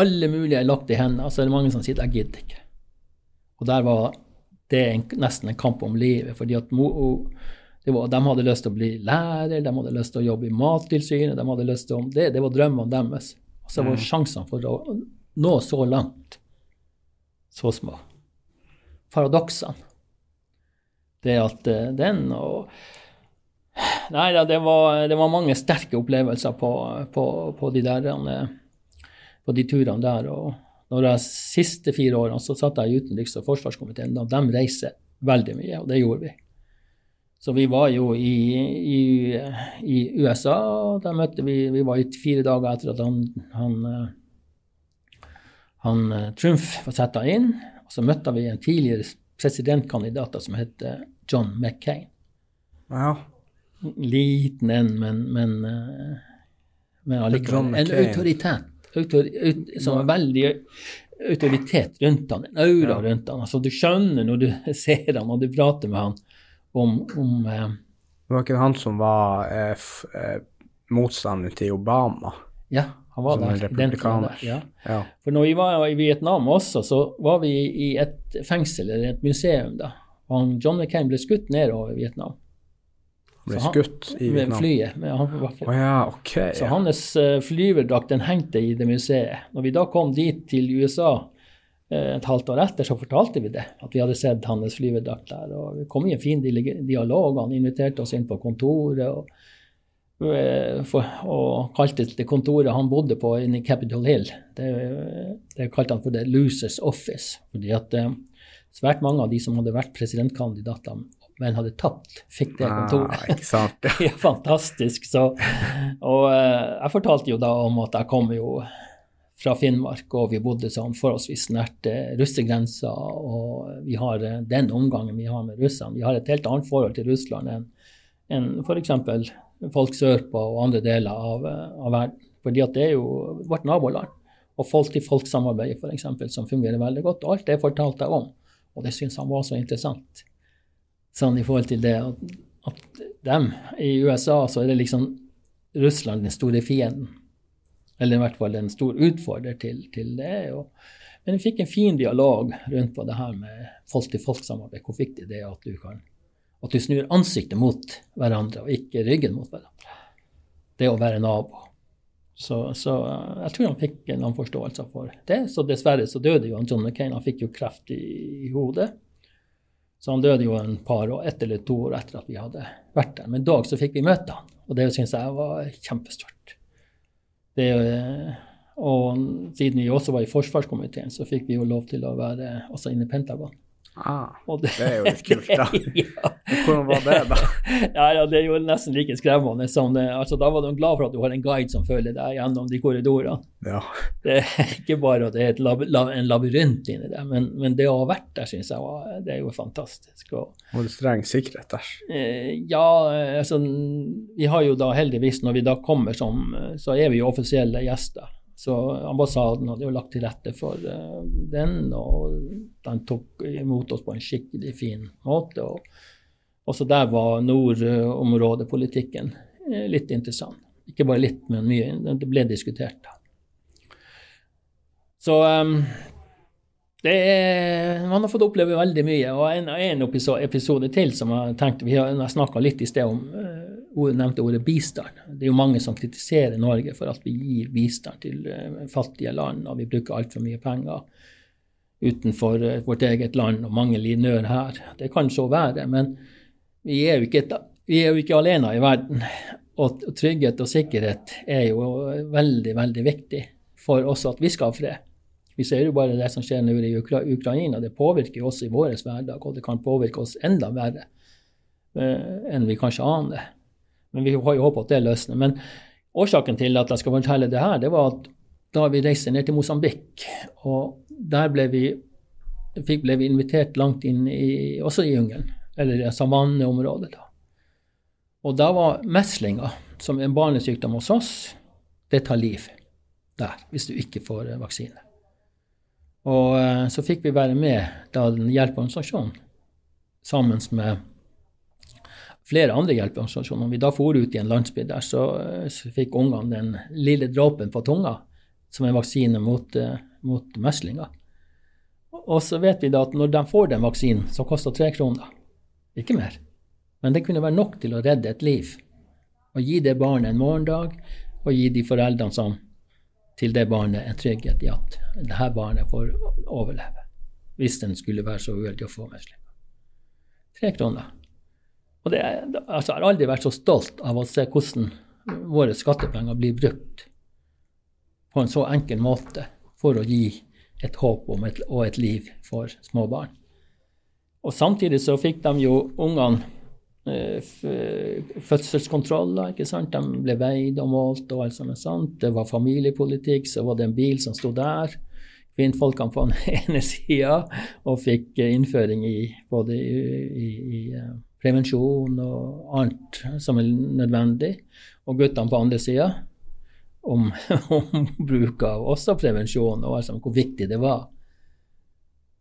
Alle mulige er lagt i hendene. Så er det mange som sier 'jeg gidder ikke'. Og der var det er en, nesten en kamp om livet. fordi at var, De hadde lyst til å bli lærer, de hadde lyst til å jobbe i Mattilsynet. de hadde lyst til å, Det, det var drømmene deres. Og så var mm. sjansene for å nå så langt så små. Paradoksene. Det at uh, den og Nei da, det, det, var mange sterke opplevelser på, på, på de der uh, på de turene der. og når jeg siste fire årene så satt jeg i utenriks- og forsvarskomiteen, og de reiser veldig mye, og det gjorde vi. Så vi var jo i, i, i USA, og der møtte vi Vi var i fire dager etter at han, han, han Trumf var satt inn. Og så møtte vi en tidligere presidentkandidat som het John McCain. Ja. Liten en, men, men, men allikevel en autoritet autor, ut, som er veldig autoritet rundt han, en aura ja. rundt han. Altså, du skjønner når du <laughs> ser han og du prater med han om, om eh, Det var ikke han som var eh, eh, motstander til Obama? Ja, han var som der. republikaner. Ja. ja. For når vi var i Vietnam også, så var vi i et fengsel, eller et museum, da. Og John McCain ble skutt ned over Vietnam. Ble han, skutt i Vietnam? Med flyet. Med, han, oh, ja, okay, så hans uh, flyverdrakt den hengte i det museet. Når vi da kom dit til USA uh, et halvt år etter, så fortalte vi det. At vi hadde sett hans flyverdrakt der. og Vi kom i en fin dialog. Han inviterte oss inn på kontoret. og for, og kalte det kontoret han bodde på inne i Capitol Hill, det, det kalte han for The Losers Office. fordi at svært mange av de som hadde vært presidentkandidater men hadde tapt, fikk det kontoret. Ah, sant? <laughs> ja, fantastisk. Så, og uh, jeg fortalte jo da om at jeg kom jo fra Finnmark, og vi bodde sånn forholdsvis nært russegrensa. Og vi har den omgangen vi har med russerne. Vi har et helt annet forhold til Russland enn en f.eks. folk sørpå og andre deler av, av, verden. Fordi det er jo vårt naboland. Og folk-til-folk-samarbeidet f.eks. som fungerer veldig godt. Og alt det fortalte jeg om. Og det syns han var så interessant sånn i forhold til det at, at dem i USA så er det liksom Russland den store fienden. Eller i hvert fall en stor utfordrer til, til det. Og, men vi fikk en fin dialog rundt på det her med folk-til-folk-samarbeid. Hvor viktig det er at du kan at du snur ansiktet mot hverandre og ikke ryggen mot hverandre. Det å være nabo. Så, så jeg tror han fikk en forståelse for det. Så dessverre så døde jo John McCain. Han fikk jo kreft i, i hodet. Så han døde jo en par år, ett eller to år etter at vi hadde vært der. Men dog så fikk vi møte han, og det syns jeg var kjempestort. Det, og siden vi også var i forsvarskomiteen, så fikk vi jo lov til å være også inne i Pentagon. Ah, det, det, er jo litt kult, da. <laughs> ja. Hvordan var det, da? <laughs> ja, ja, Det er jo nesten like skremmende som det. Altså, Da var du glad for at du har en guide som følger deg gjennom de korridorene. Ja. Det er ikke bare at det er lab en labyrint inni der, men, men, det å ha vært der, syns jeg var, det er jo fantastisk. Og, var det streng sikkerhet der? Eh, ja, altså vi har jo da heldigvis, når vi da kommer som, så er vi jo offisielle gjester. Så ambassaden hadde jo lagt til rette for uh, den, og den tok imot oss på en skikkelig fin måte. Og også der var nordområdepolitikken uh, litt interessant. Ikke bare litt, men mye. Det ble diskutert. Så um, det er, man har fått oppleve veldig mye. Og en, en episode, til som jeg tenkte Vi har snakka litt i sted om nevnte ordet bistand. Det er jo mange som kritiserer Norge for at vi gir bistand til uh, fattige land, og vi bruker altfor mye penger utenfor uh, vårt eget land, og mange lider her. Det kan så være, men vi er jo ikke, vi er jo ikke alene i verden. Og trygghet og sikkerhet er jo veldig, veldig viktig for oss at vi skal ha fred. Vi ser jo bare det som skjer nå i Ukra Ukraina. Det påvirker oss i vår hverdag, og det kan påvirke oss enda verre uh, enn vi kanskje aner. Men vi har jo håpet at det løsner. Men årsaken til at jeg skal fortelle det her, det var at da vi reiste ned til Mosambik, og der ble vi, ble vi invitert langt inn i, også i jungelen, eller i savanneområdet. da. Og da var meslinger, som er en barnesykdom hos oss, det tar liv der hvis du ikke får eh, vaksine. Og eh, så fikk vi være med da den hjelpeorganisasjonen sammen med flere andre hjelpeorganisasjoner. Vi da for ut i en landsby der, så, så fikk ungene den lille dråpen på tunga som en vaksine mot, uh, mot meslinger. og så vet vi da at når de får den vaksinen, så koster tre kroner. Ikke mer. Men det kunne være nok til å redde et liv. Og gi det barnet en morgendag, og gi de foreldrene som til det barnet en trygghet i at dette barnet får overleve. Hvis den skulle være så uheldig å få meslinger. Tre kroner. Og det, altså, jeg har aldri vært så stolt av å se hvordan våre skattepenger blir brukt på en så enkel måte for å gi et håp et, og et liv for små barn. Og samtidig så fikk de jo ungene eh, fødselskontroller. ikke sant? De ble veid og målt og alt er sant. Det var familiepolitikk, så var det en bil som sto der. Kvinnfolkene på den <laughs> ene sida og fikk innføring i både i, i, i eh, prevensjon og annet som er nødvendig. Og guttene på andre sida om, <laughs> om, bruk av også prevensjon, og altså hvor viktig det var.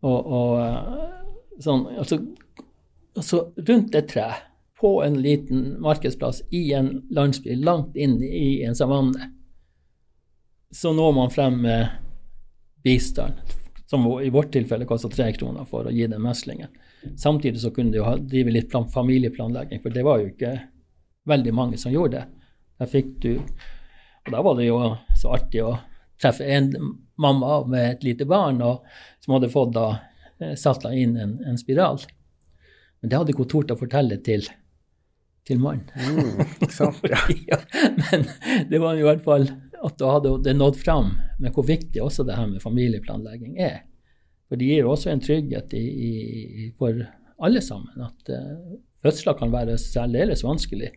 Og, og eh, sånn, altså, altså, rundt et tre, på en liten markedsplass i en landsby langt inn i en savanne, så når man frem med bistand, som i vårt tilfelle kosta tre kroner for å gi den meslingen. Samtidig så kunne de jo drive litt familieplanlegging, for det var jo ikke veldig mange som gjorde det. Der fikk du og da var det jo så artig å treffe en mamma med et lite barn og, som hadde fått da eh, satt inn en, en, spiral. Men det hadde ikke hun tort å fortelle til, til mannen. Mm, sant, <laughs> ja. ja. Men det var i hvert fall at da hadde det nådd fram med hvor viktig også det her med familieplanlegging er. For det gir også en trygghet i, i, for alle sammen. At uh, fødsler kan være særdeles vanskelig.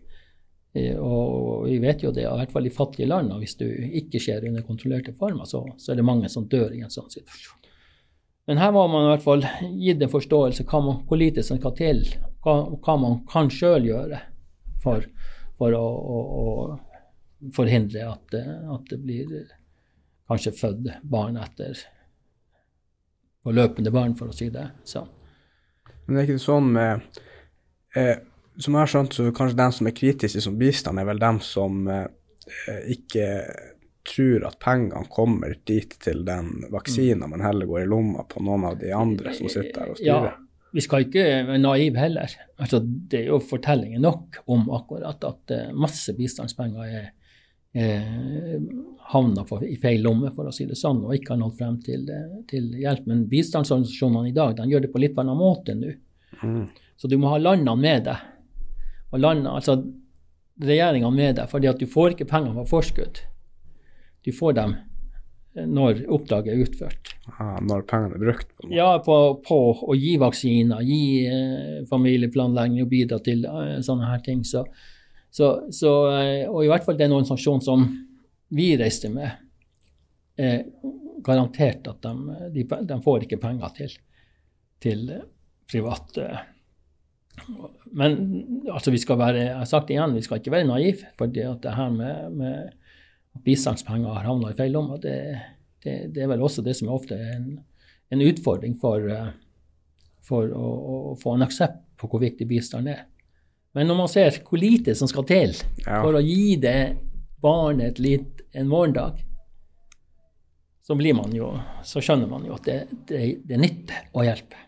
Eh, og vi vet jo det, i hvert fall i fattige land, og hvis du ikke skjer under kontrollerte former, så, så, er det mange som dør i en sånn situasjon. Men her var man i hvert fall gitt en forståelse hva man, hvor skal til, hva, hva man kan sjøl gjøre for, for å, å, å, forhindre at, at, det blir kanskje født barn etter på løpende barn, for å si det sånn. Men det er ikke sånn med eh, som jeg har skjønt, så kanskje dem som er kritiske som bistand, er vel dem som eh, ikke tror at pengene kommer dit til den vaksinen, men heller går i lomma på noen av de andre som sitter der og styrer. Ja, vi skal ikke være naive heller. Altså, det er jo fortellinger nok om akkurat at uh, masse bistandspenger er, er havna i feil lomme, for å si det sånn, og ikke har nådd frem til, til hjelp. Men bistandsorganisasjonene i dag de gjør det på litt annen måte nå. Mm. Så du må ha landene med deg og landene, altså regjeringene med deg, fordi at du får ikke penger på forskudd. Du får dem når oppdraget er utført. Ah, når pengene er brukt? På ja, på, på, å gi vaksiner, gi eh, familieplanlegging og bidra til eh, sånne her ting. Så, så, så, eh, og i hvert fall den organisasjonen som vi reiste med, er garantert at de, de, de får ikke penger til, til private men altså, vi skal være, jeg har sagt igjen, vi skal ikke være naive. For det her med, med bistandspenger har havna i feil lomme, det, det, det, er vel også det som er ofte er en, en utfordring for, for å, å, få en aksept på hvor viktig bistand er. Men når man ser hvor lite som skal til ja. for å gi det barnet litt, en morgendag, så, blir man jo, så skjønner man jo at det, det, det nytter å hjelpe.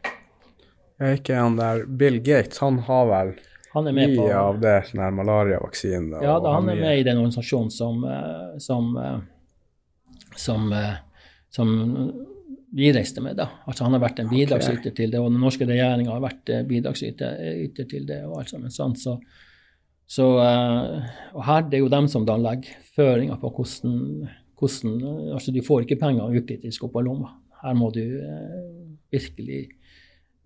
Er ikke han der Bill Gates, han har vel han er med mye på, av det sånn her malariavaksinen? Ja, da, han er med i den organisasjonen som, eh, som, eh, som, eh, som vi reiste med, da. Altså Han har vært en bidragsyter okay. til det, og den norske regjeringa har vært bidragsyter til det. og alt sammen sant? Så, så, og her det er jo dem som da legger føringer på hvordan, hvordan altså Du får ikke penger ukritisk opp av lomma. Her må du virkelig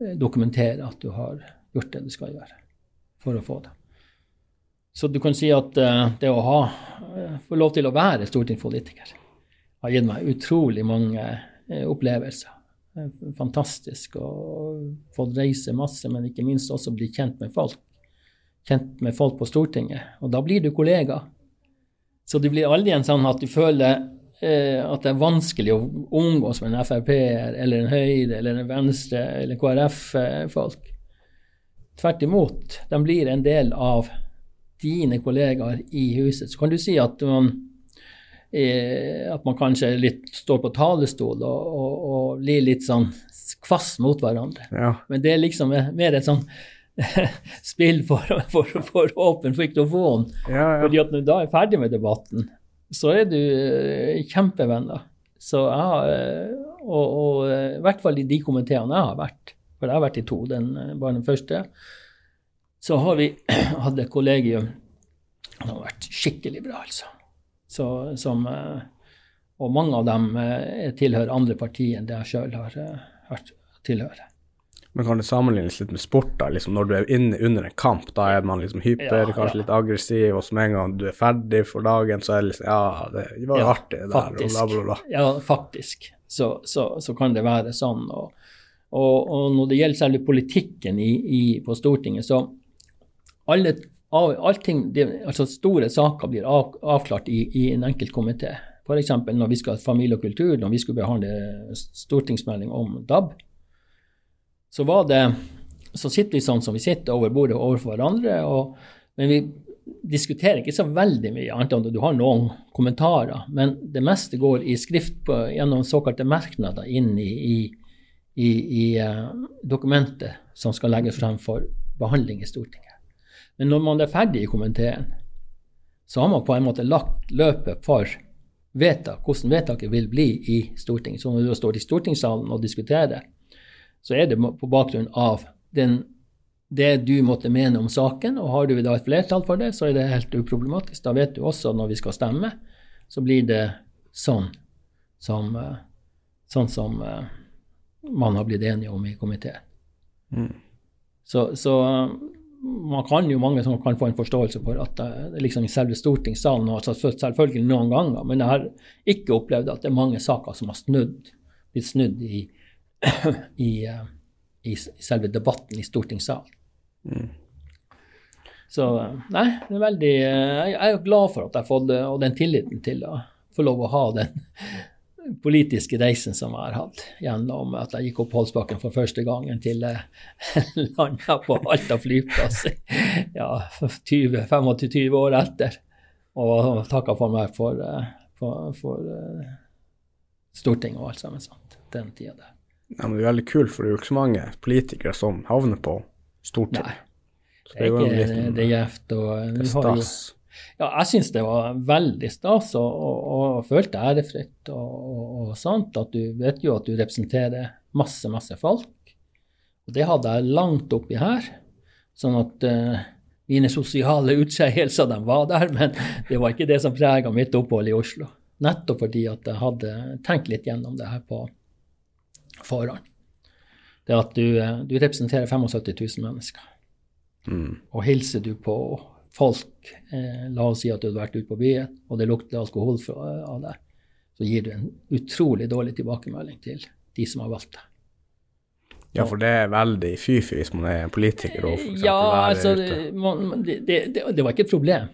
Eh, dokumentere at du har gjort det du skal gjøre for å få det. Så du kan si at det å ha, få lov til å være stortingspolitiker har gitt meg utrolig mange opplevelser. fantastisk å få reise masse, men ikke minst også bli kjent med folk. Kjent med folk på Stortinget. Og da blir du kollega. Så det blir aldri en sånn at du føler Eh, at det er vanskelig å omgås med en Frp-er eller en Høyre eller en Venstre eller KrF-folk. Tvert imot. De blir en del av dine kollegaer i huset. Så kan du si at man eh, at man kanskje litt står på talerstol og, og, og blir litt sånn kvass mot hverandre. Ja. Men det er liksom mer et sånn <laughs> spill for, for, for åpen mikrofon. Ja, ja. Fordi at når du da er ferdig med debatten, så er du eh, kjempevenner. Så jeg har, eh, og, og eh, i hvert fall i de komiteene jeg har vært, for jeg har vært i to, den, eh, bare den første, så har vi <clears throat> hatt et kollegium som har vært skikkelig bra, altså. Så, som, eh, og mange av dem eh, tilhører andre partier enn det jeg sjøl har eh, hørt tilhøre. Men kan det sammenlignes litt med sport? da, liksom Når du er inne under en kamp, da er man liksom hyper, Ja, kanskje ja. litt aggressiv, og så med en gang du er ferdig for dagen, så er det liksom Ja, det var jo Ja, artig, det der, og bla, bla, bla. Ja, faktisk. Så, så, så kan det være sånn. Og, og, og når det gjelder særlig politikken i, i, på Stortinget, så alle, av, allting, det, altså store saker blir av, avklart i, i en enkelt komité. F.eks. når vi skal ha familie og kultur, når vi skulle behandle stortingsmelding om DAB, så var det så sitter vi sånn som vi sitter over bordet overfor hverandre, og, men vi diskuterer ikke så veldig mye, annet enn du har noen kommentarer. Men det meste går i skrift på, gjennom såkalte merknader inn i, i, i, eh, dokumentet som skal legges frem for behandling i Stortinget. Men når man er ferdig i komiteen, så har man på en måte lagt løpet for vedtak, hvordan vedtaket vil bli i Stortinget. Så når du står i stortingssalen og diskuterer, så er det på bakgrunn av den, det du måtte mene om saken, og har du da et flertall for det, så er det helt uproblematisk. Da vet du også når vi skal stemme, så blir det sånn som, eh, sånn som eh, man har blitt enige om i komiteen. Mm. Så, så man kan jo mange som kan få en forståelse for at eh, det liksom i selve stortingssalen altså selvfølgelig noen ganger, men jeg har ikke opplevd at det er mange saker som har snudd, blitt snudd i, <clears throat> i, eh, i, i selve debatten i stortingssalen. Mm. Så eh, nei, det er veldig Jeg er jo glad for at jeg har fått og den tilliten til å få lov å ha den politiske reisen som jeg har hatt, gjennom at jeg gikk opp Holsbakken for første gangen til jeg <laughs> landa på Alta flyplass <laughs> ja, 20, 25 år etter, og takka for meg for, eh, for, for eh, Stortinget og alt sammen sånt, den tida der. Ja, men det er veldig kult, for det er jo ikke så mange politikere som havner på Stortinget. Nei. Det er ikke det er gjevt. og eh, vi stas. Ja, jeg syns det var veldig stas og, og, og følte ærefritt og, og, sånt. At du vet jo at du representerer masse, masse folk. Og det hadde jeg langt oppi her. Sånn at uh, mine sosiale utskeielser, de var der, <laughs> men det var ikke det som prega mitt opphold i Oslo. Nettopp fordi at jeg hadde tenkt litt gjennom det her på forhånd. Det at du, eh, du representerer 75 000 mennesker Mm. og hilser du på folk, eh, la oss si at du hadde vært ute på byen, og det lukter alkohol fra, av deg, så gir du en utrolig dårlig tilbakemelding til de som har valgt deg. Ja, for det er veldig fy-fy hvis man er politiker og f.eks. Ja, altså, det, man, det, det, det, var ikke et problem,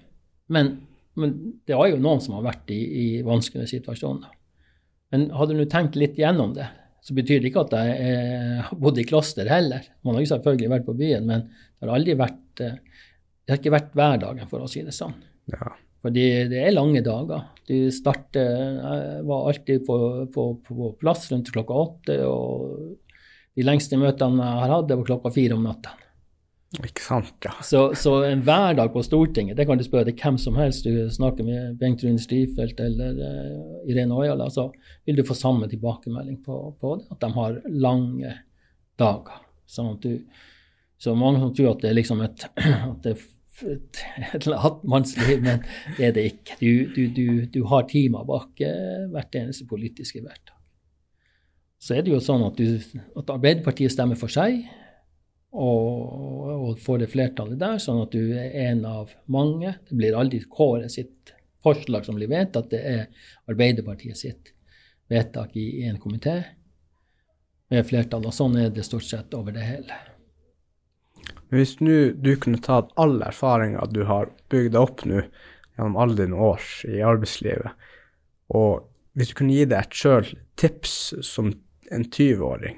men, men det var jo noen som har vært i, i vanskelige situasjoner. Men hadde du tenkt litt gjennom det, så betyr det ikke at jeg eh, bodd i kloster heller. Man har jo selvfølgelig vært på byen, men det har aldri vært eh, Det har ikke vært hverdagen, for å si det sånn. Ja. Fordi det er lange dager. Du starter Jeg var alltid på, på, på plass rundt klokka åtte, og de lengste møtene jeg har hatt, det var klokka fire om natta. Ikke sant, ja. Så, så en hverdag på Stortinget, det kan du spørre hvem som helst. Du snakker med Bengt Rune Strifeldt eller uh, Irene Ojala, så vil du få samme tilbakemelding på, på det, at de har lange dager. Sånn at du, så mange som tror at det er liksom et, <clears throat> at det er <laughs> et, latmannsliv, men det er det ikke. Du, du, du, du har timer bak hvert eneste politiske hverdag. Så er det jo sånn at, at Arbeiderpartiet stemmer for seg, og, og får det flertallet der, sånn at du er en av mange. Det blir aldri Kåre sitt forslag som blir vedtatt, det er Arbeiderpartiet sitt vedtak i, i en komité med flertall, og sånn er det stort sett over det hele. Hvis nu du kunne tatt all erfaringa du har bygd deg opp nå gjennom alle dine år i arbeidslivet, og hvis du kunne gi deg et sjøl tips som en 20-åring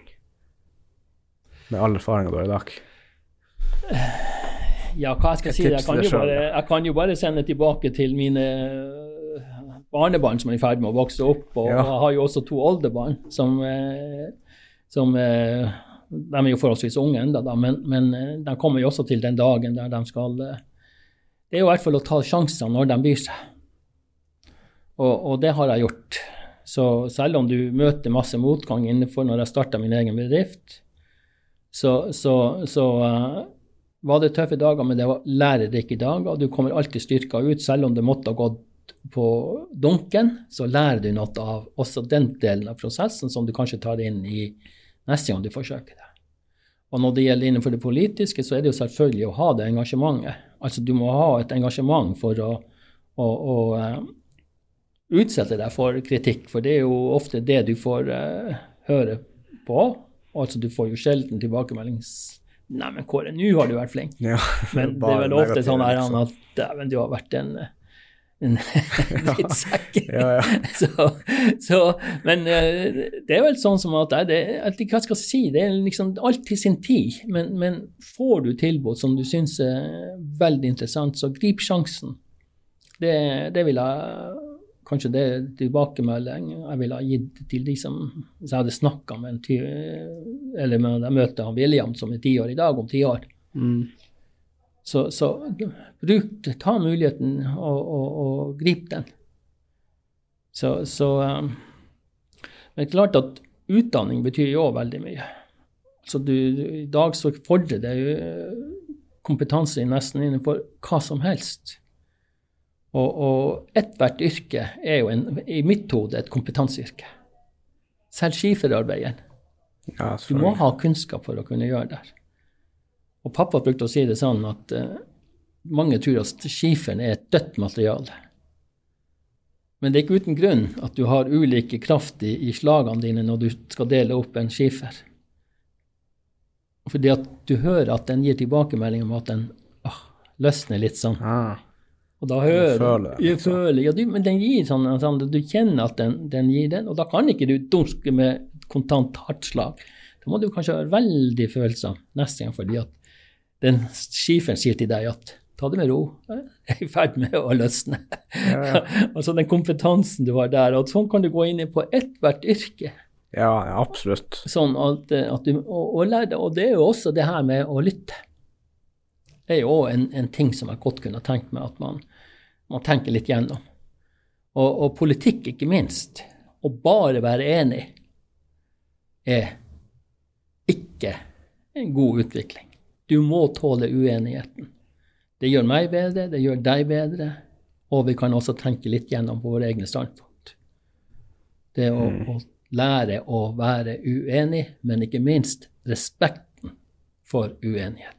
med all erfaringa du har i dag Ja, hva skal jeg si? Jeg kan, bare, jeg kan jo bare sende tilbake til mine barnebarn som er i ferd med å vokse opp, og Ja. jeg har jo også to oldebarn som, eh, som eh, De er jo forholdsvis unge ennå, men, men eh, de kommer jo også til den dagen der de skal eh, Det er jo i hvert fall å ta sjanser når de byr seg. Og, og det har jeg gjort. Så selv om du møter masse motgang innenfor når jeg starta min egen bedrift, så, så, så uh, var det tøffe dager, men det var lærerike dager. Du kommer alltid styrka ut, selv om det måtte ha gått på dunken, så lærer du noe av også den delen av prosessen som du kanskje tar inn i neste gang du forsøker det. Og når det gjelder innenfor det politiske, så er det jo selvfølgelig å ha det engasjementet. Altså du må ha et engasjement for å, å, å uh, utsette deg for kritikk, for det er jo ofte det du får uh, høre på. Altså du får jo sjelden tilbakemelding s- Nei, men Kåre, nå har du vært flink. Ja, Men <laughs> det er vel ofte sånn liksom. at dæven, du har vært en, en drittsekk. <laughs> Ja, ja. <laughs> så, så, men eh, det er vel sånn som at jeg, hva skal jeg si, det er liksom alt til sin tid. Men, men får du tilbud som du syns er veldig interessant, så grip sjansen. Det, det vil jeg Kanskje det tilbakemelding jeg ville ha gitt til de som Hvis jeg hadde snakka med en ty, eller med jeg møter han William som er ti år i dag, om ti år. Mm. Så, så bruk ta muligheten og, og, og grip den. Så, så um, Men klart at utdanning betyr jo òg veldig mye. Så du, I dag så fordrer det jo eh, kompetanse nesten innenfor hva som helst. Og, og ethvert yrke er jo en, i mitt hode et kompetanseyrke. Selv skiferarbeideren. Ja, Du må ha kunnskap for å kunne gjøre det. Og pappa brukte å si det sånn at eh, mange tror at skiferen er et dødt materiale. Men det er ikke uten grunn at du har ulike kraft i, i slagene dine når du skal dele opp en skifer. Fordi at du hører at den gir tilbakemelding om at den ah, løsner litt sånn. Ah, Og da hører føler Jeg altså. føler, ja, du, men den gir sånn, sånn du kjenner at den, den gir den, og da kan ikke du dunske med kontant hardt slag. Da må du kanskje være veldig følsom neste gang, fordi at den skiferen sier til deg at ta det med ro, jeg er i ferd med å løsne. Ja, ja. <laughs> altså den kompetansen du har der, og sånn kan du gå inn på ethvert yrke. ja, absolutt. Sånn at, at du, og, og, lære, og det er jo også det her med å lytte. Det er jo også en, en ting som jeg godt kunne tenkt meg at man, man tenker litt gjennom. Og, og politikk, ikke minst. Å bare være enig er ikke en god utvikling. Du må tåle uenigheten. Det gjør meg bedre, det gjør deg bedre, og vi kan også tenke litt gjennom på våre egne standpunkt. Det å, å lære å være uenig, men ikke minst respekten for uenigheten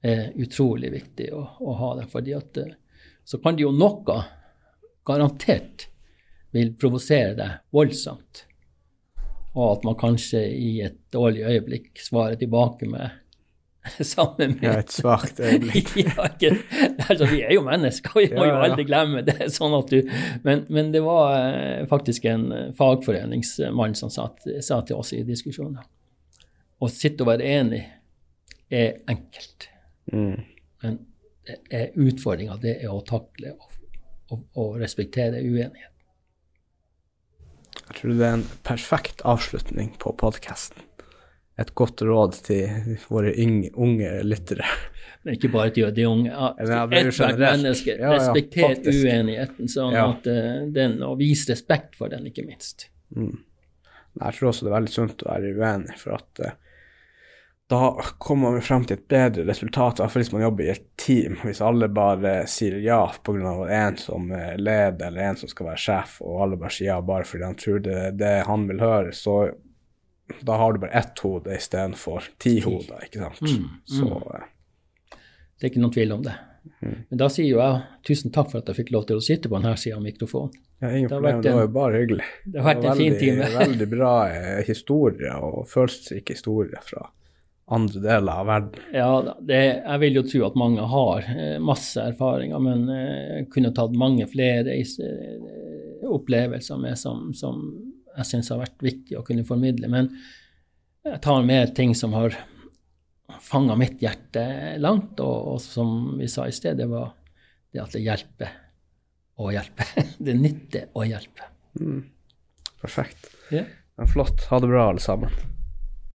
er utrolig viktig å, å ha det. fordi at eh, så kan det jo noe garantert vil provosere deg voldsomt, og at man kanskje i et dårlig øyeblikk svarer tilbake med <laughs> samme Ja, med et svakt øyeblikk. <laughs> ja, ikke, altså, vi er jo mennesker, vi må Ja, jo ja. aldri glemme det. <laughs> sånn at du, men, men det var eh, faktisk en eh, fagforeningsmann som sa, sa til oss i diskusjoner å sitte og være enig er enkelt, Mm. men utfordringa det er å takle og, og, og respektere uenighet. Jeg tror det er en perfekt avslutning på podkasten. Et godt råd til våre unge lyttere. Men ikke bare til de unge. Ja, ja, er Ethvert menneske. Ja, ja, Respekter uenigheten, sånn Ja. at eh, den, og vis respekt for den, ikke minst. Mm. Jeg tror også det er veldig sunt å være uenig, for at eh, da kommer man frem til et bedre resultat, iallfall hvis man jobber i et team. Hvis alle bare sier ja pga. en som er leder eller en som skal være sjef, og alle bare sier ja bare fordi han tror det er det han vil høre, så da har du bare ett hode istedenfor ti hoder, ikke sant. Mm, Så eh, Det er ikke noen tvil om det. Mm. Men da sier jo jeg tusen takk for at jeg fikk lov til å sitte på denne sida av mikrofonen. ja, ingen problem, det var jo bare hyggelig. Det har vært en var fin veldig, time. veldig bra eh, historie og følelsesrik historie fra andre deler av verden. Ja, det, jeg vil jo tro at mange har eh, masse erfaringer, men eh, kunne tatt mange flere eh, opplevelser med som, som jeg syns har vært viktig å kunne formidle. Men jeg tar med ting som har fanga mitt hjerte langt, og, og som vi sa i sted, det var det at det hjelper å hjelpe. <laughs> Det nytter å hjelpe. Perfekt. Ja. Flott. Ha det bra, alle sammen.